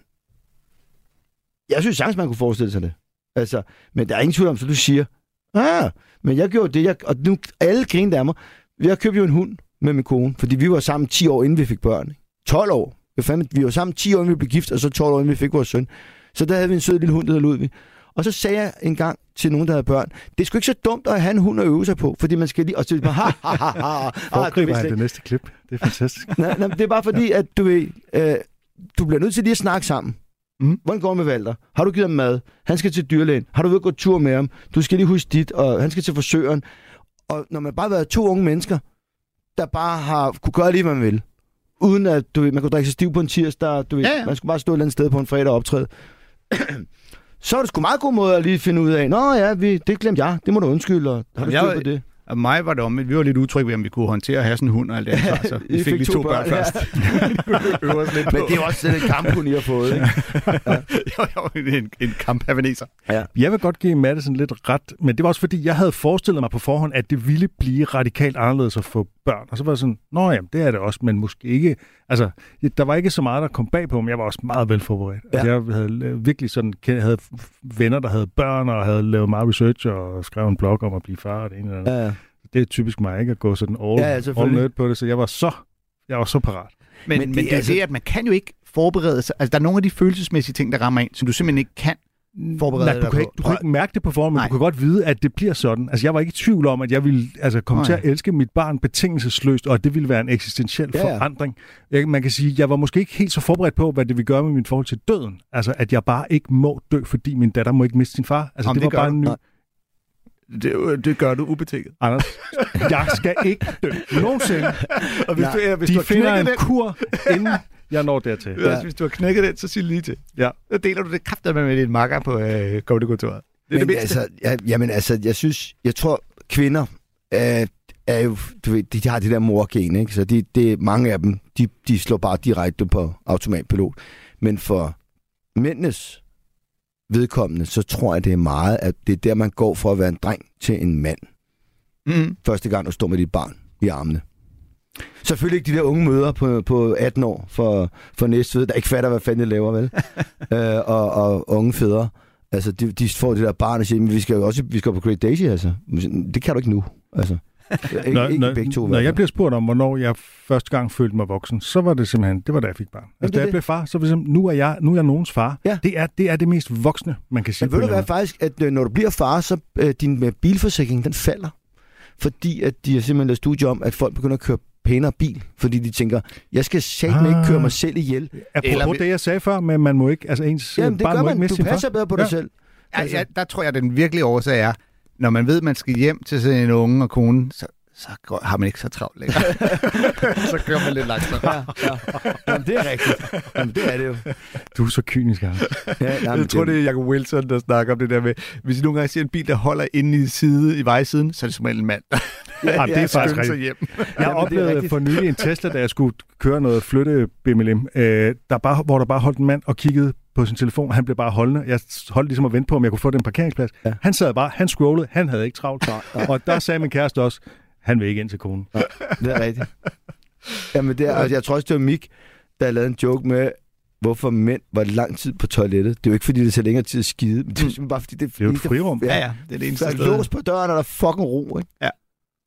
jeg synes sagtens, man kunne forestille sig det. Altså, men der er ingen tvivl om, så du siger, ah, men jeg gjorde det, jeg, og nu alle griner af mig. Jeg købte jo en hund med min kone, fordi vi var sammen 10 år, inden vi fik børn. ikke? 12 år. Vi, fandme, vi var sammen 10 år, inden vi blev gift, og så 12 år, inden vi fik vores søn. Så der havde vi en sød lille hund, der hed Ludvig. Og så sagde jeg en gang til nogen, der havde børn, det er sgu ikke så dumt at have en hund at øve sig på, fordi man skal lige... Og så bare, ha, ha, ha, ha, ha, Foregriber han det næste klip. Det er fantastisk. nej, nej, det er bare fordi, at du ved, øh, du bliver nødt til lige at snakke sammen. Mhm. Hvordan går det med Valter? Har du givet ham mad? Han skal til dyrlægen. Har du at gå tur med ham? Du skal lige huske dit, og han skal til forsøgeren. Og når man bare har været to unge mennesker, der bare har kunne gøre lige, hvad man vil. Uden at, du ved, man kunne drikke sig stiv på en tirsdag, du ved, Ja, ja, man skulle bare stå et eller andet sted på en fredag og optræde. så er det sgu meget god måde at lige finde ud af, Nå ja, vi, det glemte jeg, det må du undskylde, og har du styr på det? Og mig var det om, vi var lidt utrygge ved, om vi kunne håndtere at have sådan en hund og alt det. Så vi fik, lige to børn, ja. først. Os lidt Men det er også sådan en kamp, hun lige har fået, ikke? jo, jo, en, en kamp havaneser. Jeg vil godt give Madison lidt ret, men det var også fordi, jeg havde forestillet mig på forhånd, at det ville blive radikalt anderledes at få børn. Og så var jeg sådan, nå ja, det er det også, men måske ikke. Altså, der var ikke så meget, der kom bag på, men jeg var også meget velforberedt. Ja. Altså, jeg havde øh, virkelig sådan, havde venner, der havde børn, og havde lavet meget research, og skrevet en blog om at blive far, og det ene eller andet. Ja. Det er typisk mig, ikke? At gå sådan all, Ja, ja, all nerd på det, så jeg var så, jeg var så parat. Men, Men det men det er altså- det, at man kan jo ikke forberede sig. Altså, der er nogle af de følelsesmæssige ting, der rammer ind, som du simpelthen ikke kan forberede Nej, du dig kan, på. ikke, du kan ikke mærke det på forhånd, men Nej. du kan godt vide, at det bliver sådan. Altså, jeg var ikke i tvivl om, at jeg ville altså, komme Nej. til at elske mit barn betingelsesløst, og at det ville være en eksistentiel Ja, ja. forandring. Jeg, man kan sige, jeg var måske ikke helt så forberedt på, hvad det ville gøre med mit forhold til døden. Altså, at jeg bare ikke må dø, fordi min datter må ikke miste sin far. Altså, Jamen, det, det var bare en ny... Nej. Det, det gør du ubetinget. Anders, jeg skal ikke dø nogensinde. Og hvis, Nej, du, er, hvis De du har finder knækket en den, kur, inden jeg når dertil. ja. Ja. hvis du har knækket den, så sig lige til. Ja. Så deler du det kraftigt med din makker på øh, Godekontoret. Det er det Men bedste. altså, ja, jamen altså, jeg synes, jeg tror, kvinder er, er jo, du ved, de har det der morgen, ikke? Så de, det, mange af dem, de, de slår bare direkte på automatpilot. Men for mændenes vedkommende, så tror jeg, det er meget, at det er der, man går for at være en dreng til en mand. Mm. Første gang, du står med dit barn i armene. Selvfølgelig ikke de der unge møder på, på 18 år for, for Næstved, der ikke fatter, hvad fanden de laver, vel? øh, og, og unge fædre. Altså, de, de får det der barn og siger, men vi skal jo også vi skal på Great Daisy, altså. Det kan du ikke nu, altså. Ikke, Når, ikke når, begge to. når jeg bliver spurgt om, hvornår jeg første gang følte mig voksen, så var det simpelthen, det var da jeg fik barn. Altså, da jeg det. blev far, så var det simpelthen, nu er jeg, nu er jeg nogens far. Ja. Det, er, det er det mest voksne, man kan sige. Men ved du hvad, faktisk, at øh, når du bliver far, så øh, din øh, bilforsikring, den falder. Fordi at de har simpelthen lavet studie om, at folk begynder at køre pænere bil. Fordi de tænker, jeg skal satme ikke køre mig selv ihjel. Apropos Eller- det, jeg sagde før, men man må ikke, altså ens Jamen, det barn gør må ikke man. miste Du sin far. passer bedre på dig Ja. selv. Altså, ja, der tror jeg, at den virkelige årsag er, når man ved, at man skal hjem til sådan en unge og kone, så, så går, har man ikke så travlt længere. så kører man lidt langsomt. Ja, ja. Jamen, det er rigtigt. Jamen, det er det jo. Du er så kynisk, Anders. Ja, jamen, Jeg tror, det er Jacob Wilson, der snakker om det der med, hvis I nogle gange ser en bil, der holder inde i side, i vejsiden, så er det som en mand, Ja, det er faktisk skynder sig rigtigt. hjem. Jeg er oplevede for nylig en Tesla, da jeg skulle køre noget flytte BMLM, øh, der bare, hvor der bare holdt en mand og kiggede på sin telefon. Han blev bare holdende. Jeg holdt ligesom at vente på, om jeg kunne få den parkeringsplads. Ja. Ja. Han sad bare, han scrollede, han havde ikke travlt. Og der sagde min kæreste også, han vil ikke ind til konen. Det er rigtigt. Jamen, det er, altså, jeg tror også, det var Mik, der lavede en joke med, hvorfor mænd var lang tid på toilettet. Det er jo ikke, fordi det tager længere tid at skide, men det er simpelthen bare, fordi det, Det er jo et frirum. Ja, ja, det er det eneste Der er sted. lås på døren, og der er fucking ro, ikke? Ja,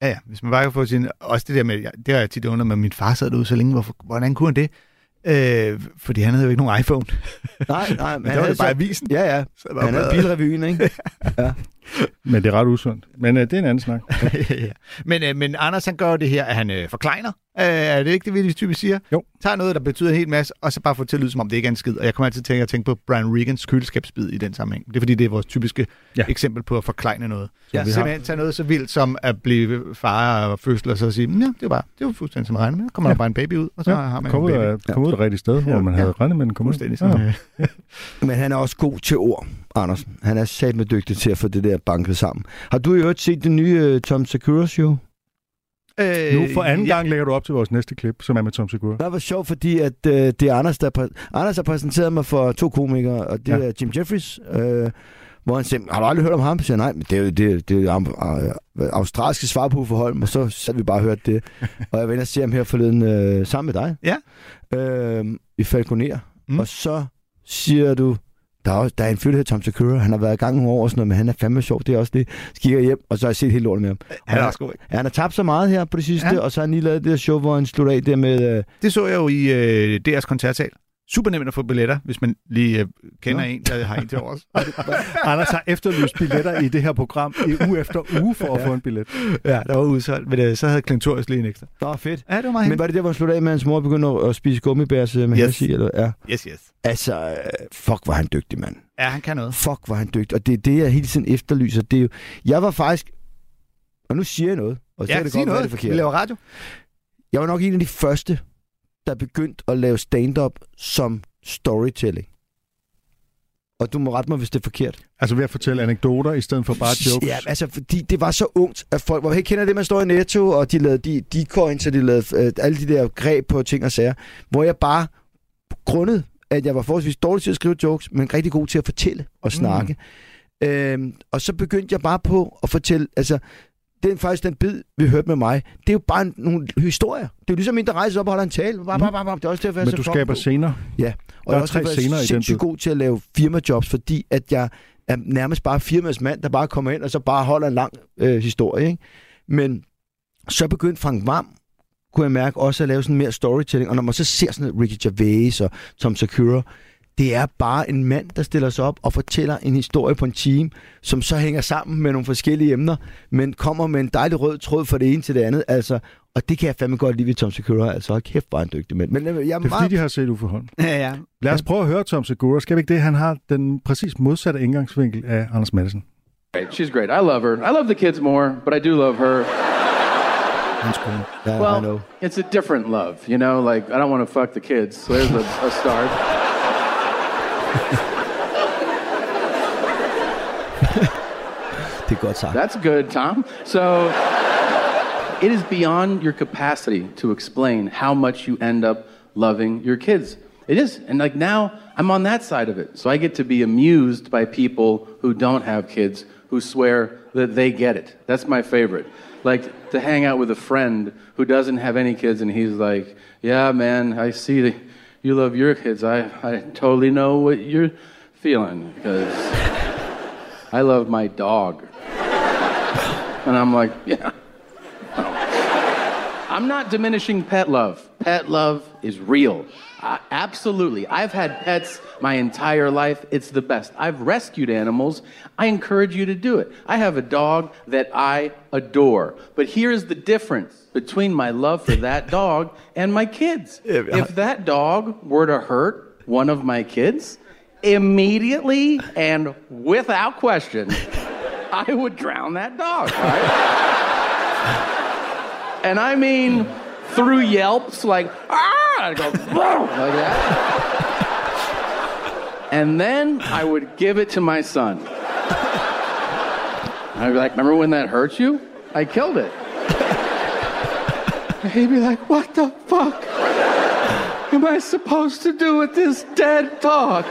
ja, hvis man bare kan få sin... Også det der med, ja, det har jeg tit undret med, min far sad derude så længe, hvorfor, hvordan kunne han det? Øh, fordi han havde jo ikke nogen iPhone. Nej, nej, men det var det bare så- avisen. Ja, ja. Så var Han havde bilrevyen, ikke? Men det er ret usundt. Men øh, det er en anden snak. ja. men, øh, men Anders, han gør jo det her, at han øh, forklejner. Øh, er det ikke det, vi typisk siger? Jo. Tag noget, der betyder en hel masse, og så bare få til at lyde, som om det ikke er en skid. Og jeg kommer altid til at tænke på Brian Regans køleskabsbid i den sammenhæng. Det er fordi, det er vores typiske Ja. ja. eksempel på at forklejne noget. Ja, Ja, vi har- Simpelthen tage noget så vildt som at blive far og fødsel, og så sige, "Mm, ja, det var bare, det var fuldstændig som jeg regnede med. Kommer Ja. ja. der bare en baby ud, og så Ja, har man kom en ud, baby. af, kom ud af det rigtige sted, hvor man havde regnet med, den kom ud. Ja. ja. Men han er også god til ord, Andersen. Han er sat med dygtig til at få det der banket sammen. Har du i øvrigt set det nye uh, Tom Segura show? Øh, Nu for anden ja. gang lægger du op til vores næste klip, som er med Tom Segura. Det var sjovt, fordi at, uh, det er Anders, der præ- Anders har præsenteret mig for to komikere, og det Ja. er Jim Jeffries, uh, hvor han siger, har du aldrig hørt om ham? Så siger jeg, nej, men det er jo det, det er uh, australske svar på Holm, og så sad vi bare og hørte det. og jeg var inde og se ham her forleden uh, sammen med dig. Ja. Uh, I Falconer. Mm. Og så siger du, der er, også, der er en fyr, der hedder Tom Segura. Han har været i gang nogle år og sådan noget, men han er fandme sjov. Det er også det. Så kigger jeg hjem, og så har jeg set helt lortet med ham. Han er også god. ikke? Ja, han har tabt så meget her på det sidste, ja. og så har han lige lavet det der show, hvor han slutter af der med... Øh, Det så jeg jo i øh, DR's koncertsal. Super nemt at få billetter, hvis man lige øh, kender Nå. en, der har en til overs. Anders har efterlyst billetter i det her program i uge efter uge for at få en billet. ja, der var udsolgt, men øh, så havde Klintorius lige en ekstra. Nå, fedt. Ja, det var meget Men var det der, hvor han sluttede af med, at hans mor begyndte at, at spise gummibærs med Yes. yes. i, eller? Ja. Yes, yes. Altså, øh, fuck, var han dygtig, mand. Ja, han kan noget. Fuck, var han dygtig. Og det er det, jeg hele tiden efterlyser. Det er jo, jeg var faktisk... Og nu siger jeg noget. Og så Ja, kan det godt være, noget. det er Vi forkert. laver radio. Jeg var nok en af de første, der begyndte at lave stand-up som storytelling. Og du må rette mig, hvis det er forkert. Altså ved at fortælle anekdoter i stedet for bare jokes. Ja, altså, fordi det var så ungt, at folk var, hey, kender det, man står i Netto, og de lavede de, de coins, og de lavede øh, alle de der greb på ting og sager, hvor jeg bare, grundet, at jeg var forholdsvis dårlig til at skrive jokes, men rigtig god til at fortælle og snakke. Mm. Øhm, og så begyndte jeg bare på at fortælle, altså, det er faktisk den bid, vi hørte med mig. Det er jo bare en, nogle historier. Det er jo ligesom en, der rejser op og holder en tale. Bare, bare, bare, bare. Det er også derfor, jeg er Men du skaber på. scener. Ja, og Der er jeg også tre derfor, jeg den sindssygt god til at lave firmajobs, fordi at jeg er nærmest bare firmas mand, der bare kommer ind og så bare holder en lang øh, historie. Ikke? Men så begyndte Frank Vam, kunne jeg mærke, også at lave sådan mere storytelling. Og når man så ser sådan Ricky Gervais og Tom Segura, det er bare en mand, der stiller sig op og fortæller en historie på en time, som så hænger sammen med nogle forskellige emner, men kommer med en dejlig rød tråd fra det ene til det andet. Altså, og det kan jeg fandme godt lide ved Tom Segura. Altså, hold kæft, bare en dygtig mand. Men øh, jeg er Det er meget... fordi, de har set Uffe Holm. Ja, ja. Lad os prøve at høre Tom Segura. Skal vi ikke det? Han har den præcis modsatte indgangsvinkel af Anders Madsen. Great. She's great. I love her. I love the kids more, but I do love her. Hans kone. Ja, I Well, know. it's a different love, you know. Like I don't want to fuck the kids. So there's a, a start. Det er godt sagt. That's good, Tom. So it is beyond your capacity to explain how much you end up loving your kids. It is. And like now, I'm on that side of it. So I get to be amused by people who don't have kids who swear that they get it. That's my favorite. Like to hang out with a friend who doesn't have any kids and he's like, Yeah, man, I see that you love your kids. I, I totally know what you're feeling because I love my dog. And I'm like, yeah. I'm not diminishing pet love. Pet love is real. Absolutely. I've had pets my entire life. It's the best. I've rescued animals. I encourage you to do it. I have a dog that I adore. But here's the difference between my love for that dog and my kids. If that dog were to hurt one of my kids, immediately and without question, I would drown that dog. Right? and I mean through yelps like ah, I'd go like that. And then I would give it to my son. I'd be like, "Remember when that hurt you? I killed it." And he'd be like, "What the fuck am I supposed to do with this dead dog?"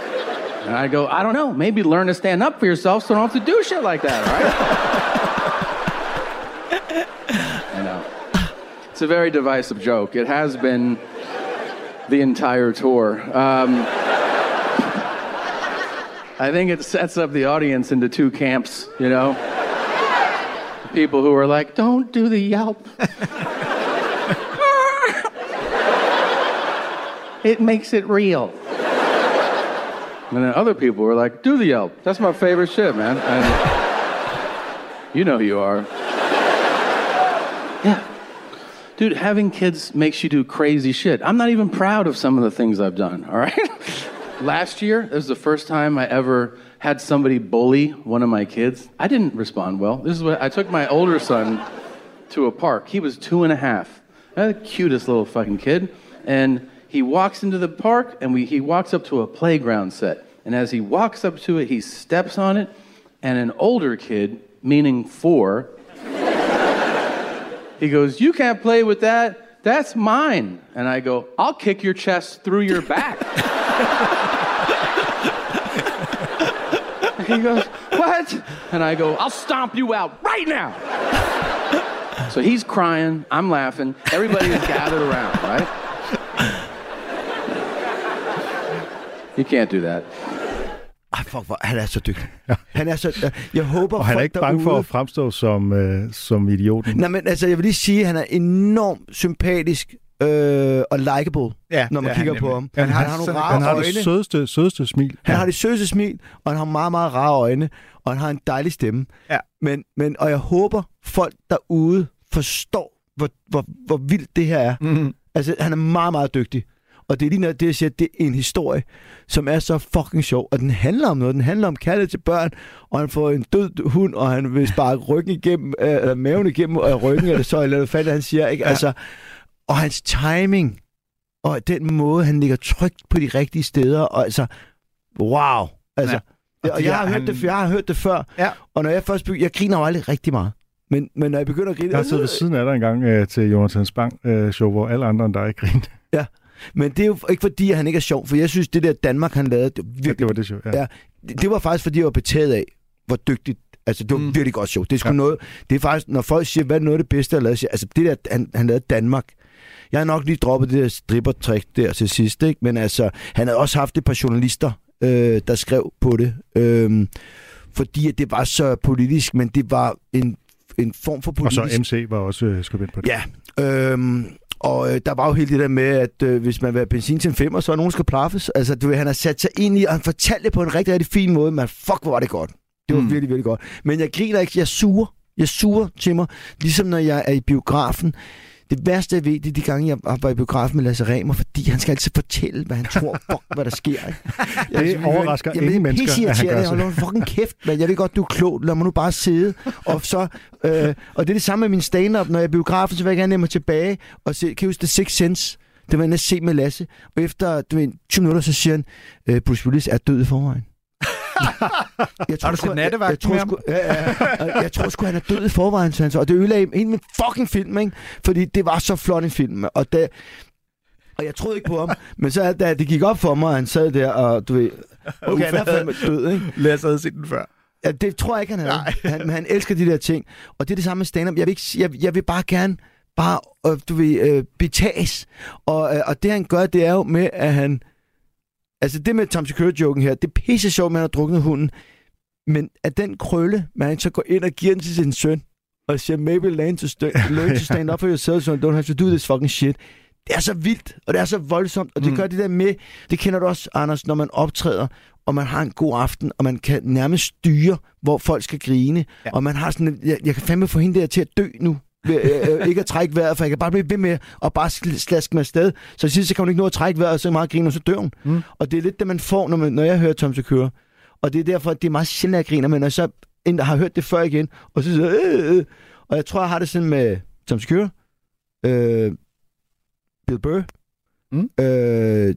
And I go, I don't know. Maybe learn to stand up for yourself so you don't have to do shit like that, all right? I know. It's a very divisive joke. It has been the entire tour. Um, I think it sets up the audience into two camps, you know? People who are like, don't do the yelp. it makes it real. And then other people were like, do the Yelp. That's my favorite shit, man. And you know who you are. Yeah. Dude, having kids makes you do crazy shit. I'm not even proud of some of the things I've done, all right? Last year, it was the first time I ever had somebody bully one of my kids. I didn't respond well. This is what I took my older son to a park. He was two and a half. Uh, the cutest little fucking kid. And he walks into the park and we, he walks up to a playground set. And as he walks up to it, he steps on it. And an older kid, meaning four, he goes, You can't play with that. That's mine. And I go, I'll kick your chest through your back. he goes, What? And I go, I'll stomp you out right now. So he's crying, I'm laughing, everybody is gathered around, right? You can't do that. Fuck, hvor, han er så dygtig. Han er så... Jeg håber, Og han er ikke bange for derude- at fremstå som, øh, som idioten. Nej, men altså, jeg vil lige sige, at han er enormt sympatisk øh, og likable, Ja, når man er kigger han på ham. Han Han, har han har nogle rare Han har øjne. det sødeste, sødeste smil. Han har det sødeste smil, og han har meget, meget rare øjne, og han har en dejlig stemme. Ja. Men, men, og jeg håber, folk derude forstår, hvor, hvor, hvor vildt det her er. Mm. Altså, han er meget, meget dygtig. Og det er lige noget, det, jeg siger, det er en historie, som er så fucking sjov. Og den handler om noget. Den handler om kærlighed til børn, og han får en død hund, og han vil sparke ryggen igennem, øh, eller maven igennem øh, ryggen, eller så, eller hvad fanden han siger. Ikke? Ja. Altså, og hans timing, og den måde, han ligger trygt på de rigtige steder, og altså, wow. Altså, Ja. ja. Og og jeg har, hørt han- det, jeg har hørt det før, Ja. og når jeg først begynder, jeg griner jo aldrig rigtig meget. Men, men når jeg begynder at grine... Jeg har siddet ved siden af dig engang øh, til Jonathan Spang øh, show, hvor alle andre end dig grinte. Men det er jo ikke fordi, at han ikke er sjov, for jeg synes, det der Danmark, han lavede, det var Ja, virkelig det var det show. Ja. Ja. det, det var faktisk, fordi jeg var betaget af, hvor dygtigt Altså, det var Mm. virkelig godt show. Det er sgu Ja. ja. noget... Det er faktisk, når folk siger, hvad er noget af det bedste, jeg har lavet, siger, altså, det der, han, han lavede Danmark. Jeg har nok lige droppet det der strippertrick der til sidst, ikke? Men altså, han havde også haft et par journalister, øh, der skrev på det. Øh, fordi at det var så politisk, men det var en, en form for Og politisk... så MC var også øh, skribent på det. Ja, øhm, og øh, der var jo helt det der med, at øh, hvis man vil have benzin til en femmer, så er nogen skal plaffes. Altså, du ved, han har sat sig ind i, og han fortalte det på en rigtig, rigtig fin måde, men fuck, hvor var det godt. Det var mm. virkelig, virkelig godt. Men jeg griner ikke, jeg suger. Jeg suger til mig, ligesom når jeg er i biografen. Det værste, jeg ved, det er de gange, jeg var i biografen med Lasse Remer, fordi han skal altid fortælle, hvad han tror, fuck, hvad der sker. Ikke? Det overrasker Jamen, ingen mennesker, er at han gør pisseirriterende. Hold så. nu fucking kæft, men jeg ved godt, du er klog. Lad mig nu bare sidde. Og, så, øh, og det er det samme med min stand-up. Når jeg er biografen, så vil jeg gerne mig tilbage og se, kan I huske The Sixth Sense? Det var inde at se med Lasse. Og efter du ved, 20 minutter, så siger han, øh, Bruce Willis er død i forvejen. Jeg Har du set sgu- Nattevagt jeg, jeg, tror, sgu, ja, ja, jeg tror sgu, han er død i forvejen, sagde han så. Og det ødelagde hele min fucking film, ikke? Fordi det var så flot en film. Og, det, og jeg troede ikke på ham. Men så da det gik op for mig, og han sad der, og du ved... Okay, han er fandme død, ikke? Lasse havde set den før. Ja, det tror jeg ikke, han havde. Han, han elsker de der ting. Og det er det samme med stand-up. Jeg vil, ikke, jeg, jeg vil bare gerne bare, øh, du ved, øh, betages. Og, øh, og det han gør, det er jo med, at han... Altså det med Tom Secure-joken her, det er pisse sjovt, at han har druknet hunden. Men at den krølle, man så går ind og giver den til sin søn, og siger, maybe learn to, st- learn to stand up for yourself, so you don't have to do this fucking shit. Det er så vildt, og det er så voldsomt, og det Mm. gør det der med, det kender du også, Anders, når man optræder, og man har en god aften, og man kan nærmest styre, hvor folk skal grine, Ja. og man har sådan, jeg, jeg kan fandme få hende der til at dø nu, øh, øh, ikke at trække vejret, for jeg kan bare blive ved med at bare sl- slaske mig afsted. Så sidst så kan hun ikke nå at trække vejret, og så meget griner, og så dør hun. Mm. Og det er lidt det, man får, når, man, når jeg hører Tom Secure. Og det er derfor, at det er meget sjældent, at jeg griner, men når jeg så en, der har hørt det før igen, og så siger jeg, øh, øh, og jeg tror, jeg har det sådan med Tom Secure, øh, Bill Burr, Mm. øh,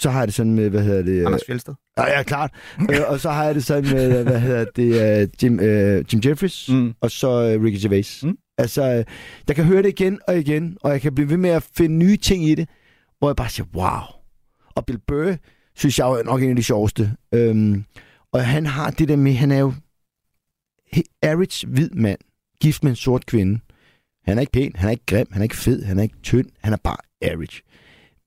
så har jeg det sådan med, hvad hedder det? Anders Fjeldsted. Ja, ja, klart. øh, og så har jeg det sådan med, hvad hedder det, uh, Jim, uh, Jim Jeffries, Mm. og så uh, Ricky Gervais. Mm. Altså, øh, jeg kan høre det igen og igen, og jeg kan blive ved med at finde nye ting i det, hvor jeg bare siger, wow. Og Bill Burr, synes jeg er nok en af de sjoveste. Øhm, og han har det der med, han er jo average hvid mand, gift med en sort kvinde. Han er ikke pæn, han er ikke grim, han er ikke fed, han er ikke tynd, han er bare average.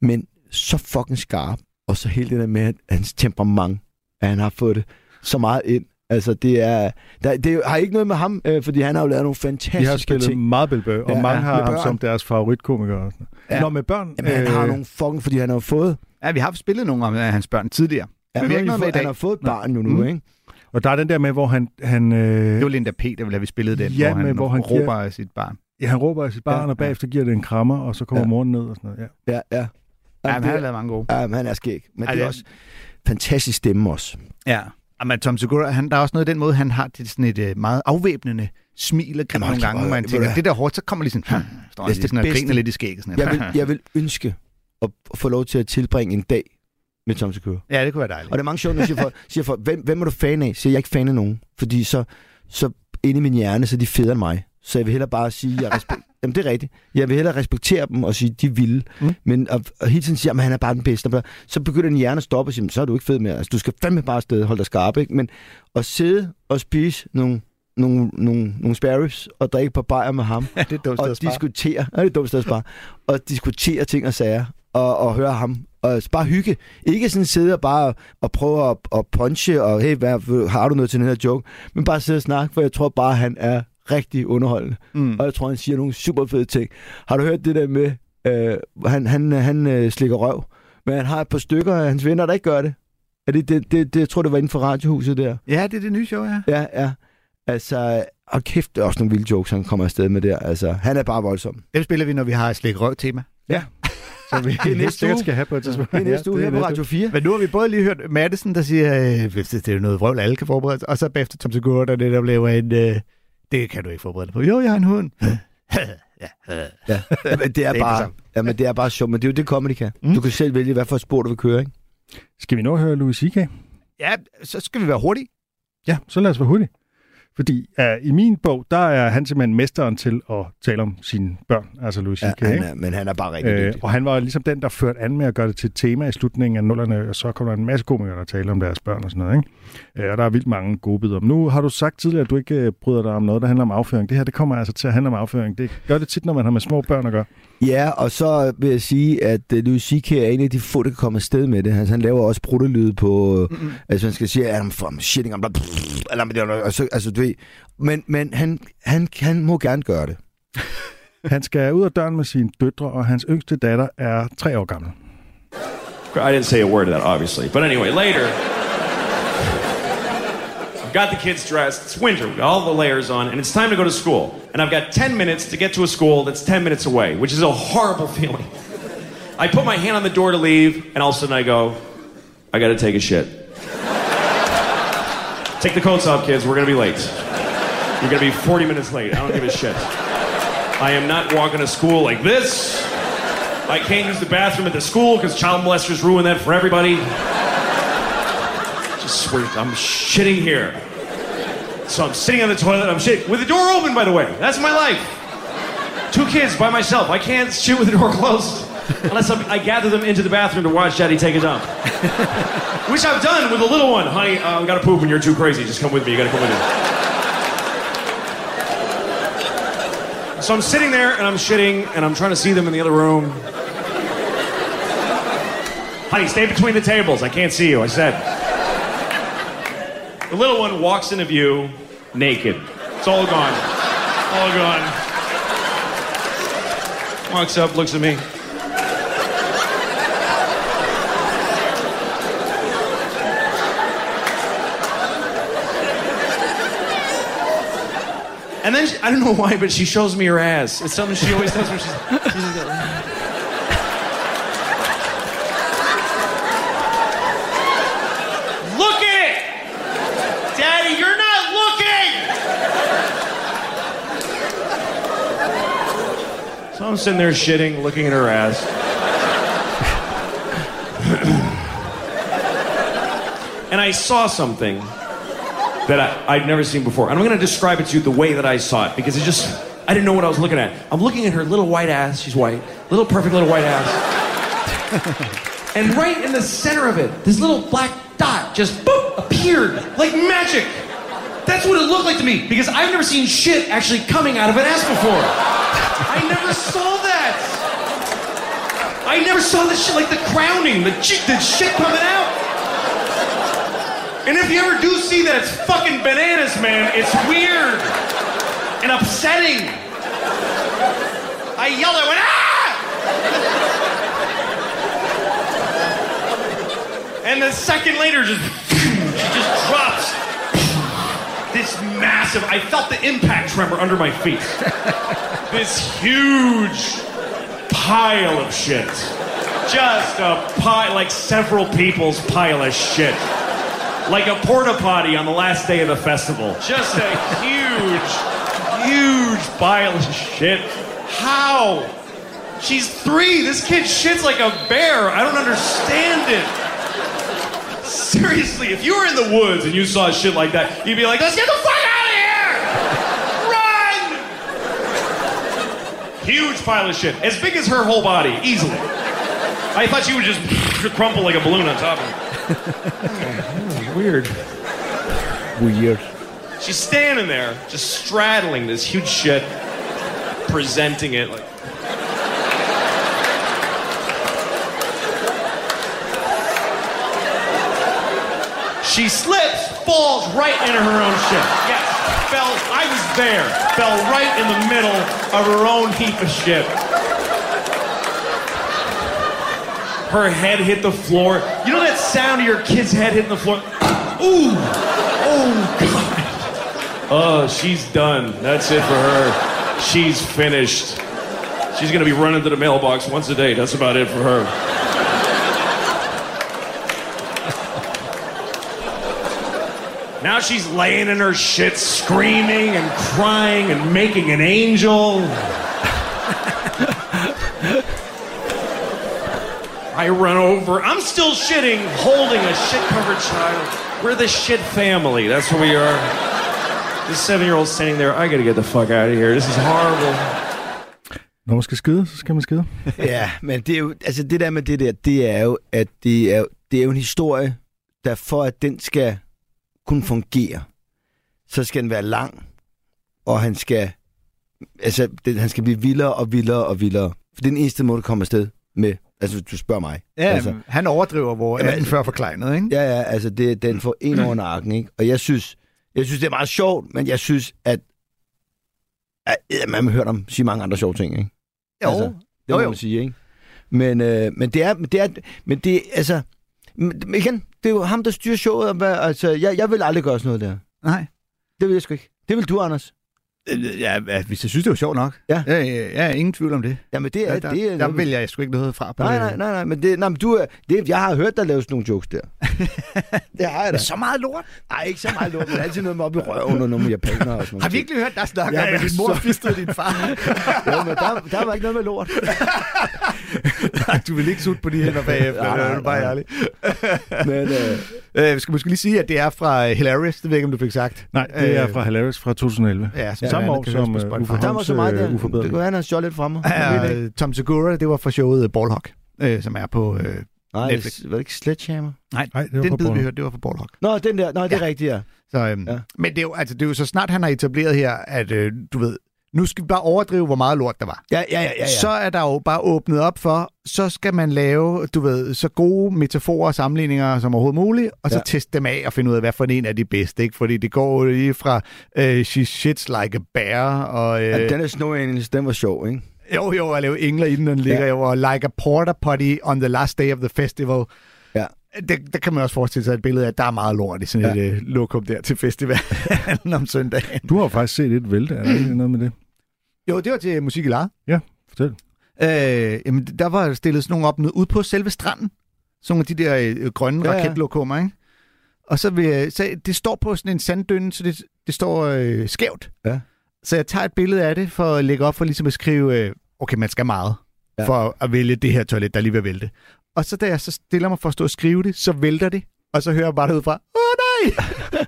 Men så fucking skarp, og så hele det der med at hans temperament, at han har fået det så meget ind. Altså, det er... Der, det har ikke noget med ham, øh, fordi han har jo lavet nogle De har fantastiske spillet ting. meget Bill Burr, og Ja, mange ja, har med ham børn. som deres favoritkomiker. Ja. Ja. Nå, med børn. Jamen, han har nogle fucking... Fordi han har fået... Ja, vi har spillet nogle af hans børn tidligere. Ja, Men vi har ikke noget med i fået, han dag. har fået et barn jo nu, Mm. ikke? Og der er den der med, hvor han... han øh, Det var Linda P., der ville have vi spillet den, Ja, hvor han, men hvor han råber af sit barn. Ja, han råber af sit barn, Ja, ja, og bagefter giver det en krammer, og så kommer Ja. ja. moren ned og sådan noget. Ja. Ja, ja. Ja, Jamen, men han har lavet mange gode. ja, men han er skæg. Men det er også fantastisk stemme også. Ja. Men Tom Segura, han, der er også noget i den måde, han har det sådan et uh, meget afvæbnende smil og grin Jamen, nogle gange, hvor man tænker, det der hårdt, så kommer lige sådan, står han Det er lige sådan og griner lidt i skægget. Sådan Jeg vil, jeg vil ønske at få lov til at tilbringe en dag med Tom Segura. Ja, det kunne være dejligt. Og det er mange sjovt, når jeg siger folk, siger folk hvem, hvem er du fan af? Så jeg ikke fan af nogen. Fordi så, så inde i min hjerne, så er de federe end mig. Så jeg vil hellere bare sige, jeg respekt... Jamen, det er rigtigt. Jeg vil hellere respektere dem og sige, de vilde. Mm. Men at, at hele tiden sige, at han er bare den bedste. og Så begynder din hjerne at stoppe og sige, "Men så er du ikke fed mere. Altså, du skal fandme bare afsted holde dig skarp, ikke? Men at sidde og spise nogle, nogle, nogle, nogle spare ribs og drikke på bajer med ham, Ja, det er dumt og diskutere, ja, det er dumt sted at og diskutere ting og sager, og, og høre ham, og bare hygge. Ikke sådan sidde og bare og prøve at, at punche, og hey, hvad, har du noget til den her joke? Men bare sidde og snakke, for jeg tror bare, han er rigtig underholdende. Mm. Og jeg tror, han siger nogle super fede ting. Har du hørt det der med, øh, han, han, han øh, slikker røv, men han har et par stykker af hans venner, der ikke gør det. Er det, det, det, det, jeg tror, det var inden for radiohuset der. Ja, det er det nye show, ja. Ja, ja. Altså, og kæft, det er også nogle vilde jokes, han kommer afsted med der. Altså, han er bare voldsom. Dem spiller vi, når vi har et slik røv tema. Så vi Det er næste uge. skal have på et tidspunkt. Det er næste uge det her på Radio 4. Men nu har vi både lige hørt Madison, der siger, øh, det er jo noget vrøvl, alle kan forberede sig, og så bagefter Tom Segura, der netop laver en, øh, det kan du ikke forberede dig på. Jo, jeg har en hund. ja. Ja, men det er, Det er bare, ja, men det er bare sjovt, men det er jo det, comedy kan. Mm. Du kan selv vælge, hvad for et spor du vil køre, ikke? Skal vi nå at høre Louis C.K.? ja, så skal vi være hurtige. Ja, så lad os være hurtige. Fordi uh, i min bog, der er han simpelthen mesteren til at tale om sine børn, altså Louis C.K. Ja, han er, men han er bare rigtig Øh, dygtig. og han var ligesom den, der førte an med at gøre det til et tema i slutningen af nullerne, og så kom der en masse komikere, der talte om deres børn og sådan noget. Ikke? Øh, og der er vildt mange gode bidder. Nu har du sagt tidligere, at du ikke øh, bryder dig om noget, der handler om afføring. Det her, det kommer altså til at handle om afføring. Det gør det tit, når man har med små børn at gøre. Ja, og så vil jeg sige, at uh, Louis C.K. er en af de få, der kan komme afsted med det. Altså, han laver også bruttelyd på... Mm-hmm. Altså, han skal sige, at I'm from shitting, I'm like, eller, og så, altså, du ved. Men, men han, han, han må gerne gøre det. Han skal ud af døren med sine døtre, og hans yngste datter er tre år gammel. I didn't say a word of that, obviously. But anyway, later, got the kids dressed. It's winter, we've got all the layers on, and it's time to go to school. And I've got 10 minutes to get to a school that's 10 minutes away, which is a horrible feeling. I put my hand on the door to leave, and all of a sudden I go, I gotta take a shit. Take the coats off, kids. We're gonna be late. You're gonna be 40 minutes late. I don't give a shit. I am not walking to school like this. I can't use the bathroom at the school because child molesters ruin that for everybody. I'm shitting here. So I'm sitting on the toilet. I'm shitting with the door open, by the way. That's my life. Two kids by myself. I can't shit with the door closed unless I'm, I gather them into the bathroom to watch Daddy take a dump. Which I've done with a little one. Honey, uh, I gotta poop and you're too crazy. Just come with me. You gotta come with me. So I'm sitting there and I'm shitting and I'm trying to see them in the other room. Honey, stay between the tables. I can't see you. I said. The little one walks into view naked. It's all gone. All gone. Walks up, looks at me. And then she, I don't know why, but she shows me her ass. It's something she always does when she's. she's like that. Look at it! Daddy, you're not looking! Sitting there shitting, looking at her ass. and I saw something that I, I'd never seen before. And I'm going to describe it to you the way that I saw it because it just, I didn't know what I was looking at. I'm looking at her little white ass. She's white. Little perfect little white ass. and right in the center of it, this little black dot just boop, appeared like magic. That's what it looked like to me because I've never seen shit actually coming out of an ass before. I never saw that. I never saw the shit like the crowning, the, the shit coming out. And if you ever do see that, it's fucking bananas, man. It's weird and upsetting. I yelled, I went, ah! And the second later, just she just drops this massive. I felt the impact tremor under my feet. This huge pile of shit. Just a pile, like several people's pile of shit. Like a porta potty on the last day of the festival. Just a huge, huge pile of shit. How? She's three. This kid shits like a bear. I don't understand it. Seriously, if you were in the woods and you saw shit like that, you'd be like, let's get the fuck out of here! Run! Huge pile of shit. As big as her whole body, easily. I thought she would just crumple like a balloon on top of it. Weird. Weird. She's standing there, just straddling this huge shit, presenting it like. She slips, falls right into her own shit. Yes, fell. I was there. Fell right in the middle of her own heap of shit. Her head hit the floor. You know that sound of your kid's head hitting the floor? Ooh! Oh, God. Oh, she's done. That's it for her. She's finished. She's gonna be running to the mailbox once a day. That's about it for her. Now she's laying in her shit, screaming and crying and making an angel. I run over. I'm still shitting, holding a shit covered child. We're the shit family. That's what we are. This seven year old standing there. I gotta get the fuck out of here. This is horrible. Når man skal skide, så skal man skide. Ja, men det er jo, altså det der med det der, det er jo, at det er, det er jo en historie, der for at den skal kunne fungere, så skal den være lang, og han skal, altså, det, han skal blive vildere og vildere og vildere. For det er den eneste måde, at komme afsted med, altså du spørger mig. Ja, altså, han overdriver, hvor Jamen, den før forkleinet, ikke? Ja, ja, altså det, den får en over nakken, ikke? Og jeg synes, jeg synes, det er meget sjovt, men jeg synes, at, at, man har hørt om sige mange andre sjove ting, ikke? Jo, Altså, det jo, må jo. man sige, ikke? Men, øh, men det er, men det er, men det altså, men igen, det er jo ham, der styrer showet, og hvad, altså, jeg, jeg vil aldrig gøre sådan noget der. Nej. Det vil jeg sgu ikke. Det vil du, Anders. Øh, Ja, ja, hvis jeg synes, det var sjovt nok. Ja. Ja, ja, ja ingen tvivl om det. Jamen, det er, Ja, der, det er der vælger jeg sgu ikke noget fra. På Nej, det. nej, nej, nej, men, det, nej, men du er, det, jeg har hørt dig lave sådan nogle jokes der. det har jeg da. Så meget lort. Nej, ikke så meget lort, men altid noget med op i røven og noget med japanere og sådan noget. Har vi virkelig hørt dig snakke Ja, om, ja, at din mor så- fistede din far? Jo, men der, der var ikke noget med lort. Nej, du vil ikke sutte på de hænder bagefter. Nej, nej, det er du bare nej. ærlig. Men, øh, Øh, vi skal måske lige sige, at det er fra øh, Hilarious. Det ved jeg ikke, om du fik sagt. Nej, det er Øh, fra Hilarious fra 2011. Ja, som Samme alle år som uh. Uffe der var så meget øh. Det kunne være, han stjålet lidt fra mig. Ja, Tom Segura, det var fra showet Ballhawk, øh, som er på... Øh, Nej, Netflix. var det ikke Sledgehammer? nej, Nej, det var den bid, vi hørte, det var fra Ballhawk. Nå, den der. Nå, det er Ja. rigtigt, ja. Så, øhm, Ja. ja. Men det er, jo, altså, det er jo så snart, han har etableret her, at øh, du ved, nu skal vi bare overdrive, hvor meget lort der var. Ja, ja, ja, ja. ja. Så er der jo bare åbnet op for, så skal man lave, du ved, så gode metaforer og sammenligninger som overhovedet muligt, og så Ja. teste dem af og finde ud af, hvad for en er de bedste, ikke? Fordi det går jo lige fra øh, She Shits Like a Bear, og øh, ja den er Snow Angels, den var sjov, ikke? jo, jo, at lave engler inden den ligger Ja. jo, og Like a Porter Potty on the last day of the festival. Ja. Det, der kan man også forestille sig et billede af, at der er meget lort i sådan Ja. et øh, lokum der til festivalen om søndagen. Du har faktisk set et vælte, er der ikke noget med det? Jo, det var til musik i lejet. Fortæl. Øh, jamen, der var stillet sådan nogle op ned, ude på selve stranden. Sådan nogle af de der øh, grønne Ja, ja, ja. raketlokummer, ikke? Og så, vil, så det står på sådan en sanddynde, så det, det står øh, skævt. Ja. Så jeg tager et billede af det for at lægge op for ligesom at skrive, øh, okay, man skal meget Ja. ja. for at vælge det her toilet, der er lige ved at vælte. Og så da jeg så stiller mig for at stå og skrive det, så vælter det. Og så hører jeg bare derudfra, åh nej!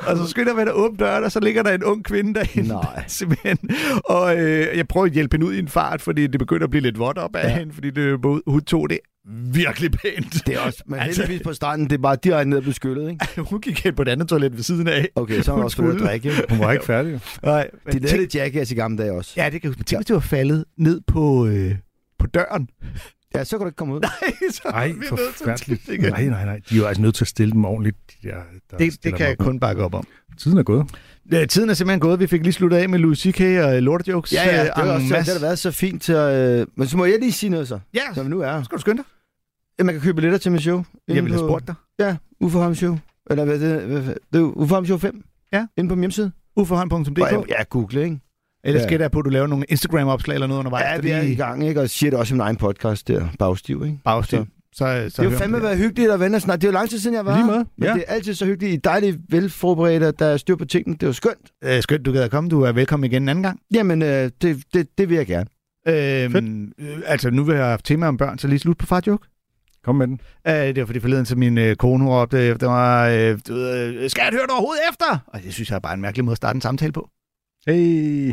og så skynder mig at åbne døren, og så ligger der en ung kvinde derinde. Nej. Simpelthen. Og øh, jeg prøver at hjælpe hende ud i en fart, fordi det begynder at blive lidt vådt op af Ja. hende, fordi det, hun tog det virkelig pænt. Det er også, men Altså- heldigvis på stranden, det er bare direkte ned og beskyttet, ikke? hun gik hen på et andet toilet ved siden af. Okay, så har Hun man også fået at drikke. Hun var ikke færdig. Nej, men De lavede tænk, lidt jackass i gamle dage også. ja, det kan. Men Tænk, hvis det var faldet ned på, øh, på døren. Ja, så kan du ikke komme ud. Nej, så Ej, er vi til forfærdeligt. igen. Nej, nej, nej. De er jo altså nødt til at stille dem ordentligt. De der, der Det, det kan jeg op. kun bakke op om. Tiden er gået. Øh, Tiden er simpelthen gået. Vi fik lige sluttet af med Louis C.K. og Lortejokes. Ja, ja, øh, det har, en også, det har været så fint til at... Øh, men så må jeg lige sige noget så, Ja, som vi nu er. skal du skynde dig? Ja, man kan købe billetter til mit show. Jeg ville have spurgt dig. Ja, Uffe Holm Show. Eller hvad det? Hvad, det er jo Uffe Holm Show 5. Ja. Inde på min hjemmeside. Jeg, jeg google, ikke? Ellers Ja. gætter jeg på, at du laver nogle Instagram-opslag eller noget undervejs. Ja, vi er i gang, ikke? Og siger det også i min egen podcast der, Bagstiv, ikke? Bagstiv. Så, så, det er jo fandme været hyggeligt at vende og snakke. Det er jo lang tid siden, jeg var Lige måde, Men ja. det er altid så hyggeligt. I er dejligt velforberedt, der er styr på tingene. Det er jo skønt. Øh, skønt, du gad at komme. Du er velkommen igen en anden gang. Jamen, øh, det, det, det vil jeg gerne. Øhm, øh, altså, nu vil jeg have tema om børn, så lige slut på far joke. Kom med den. Øh, det var fordi forleden, så min øh, kone råbte efter mig, øh, du ved, øh, skal jeg høre dig overhovedet efter? Og det synes jeg er bare en mærkelig måde at starte en samtale på. Hey.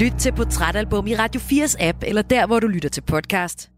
Lyt til Portrætalbum i Radio 4's app, eller der, hvor du lytter til podcast.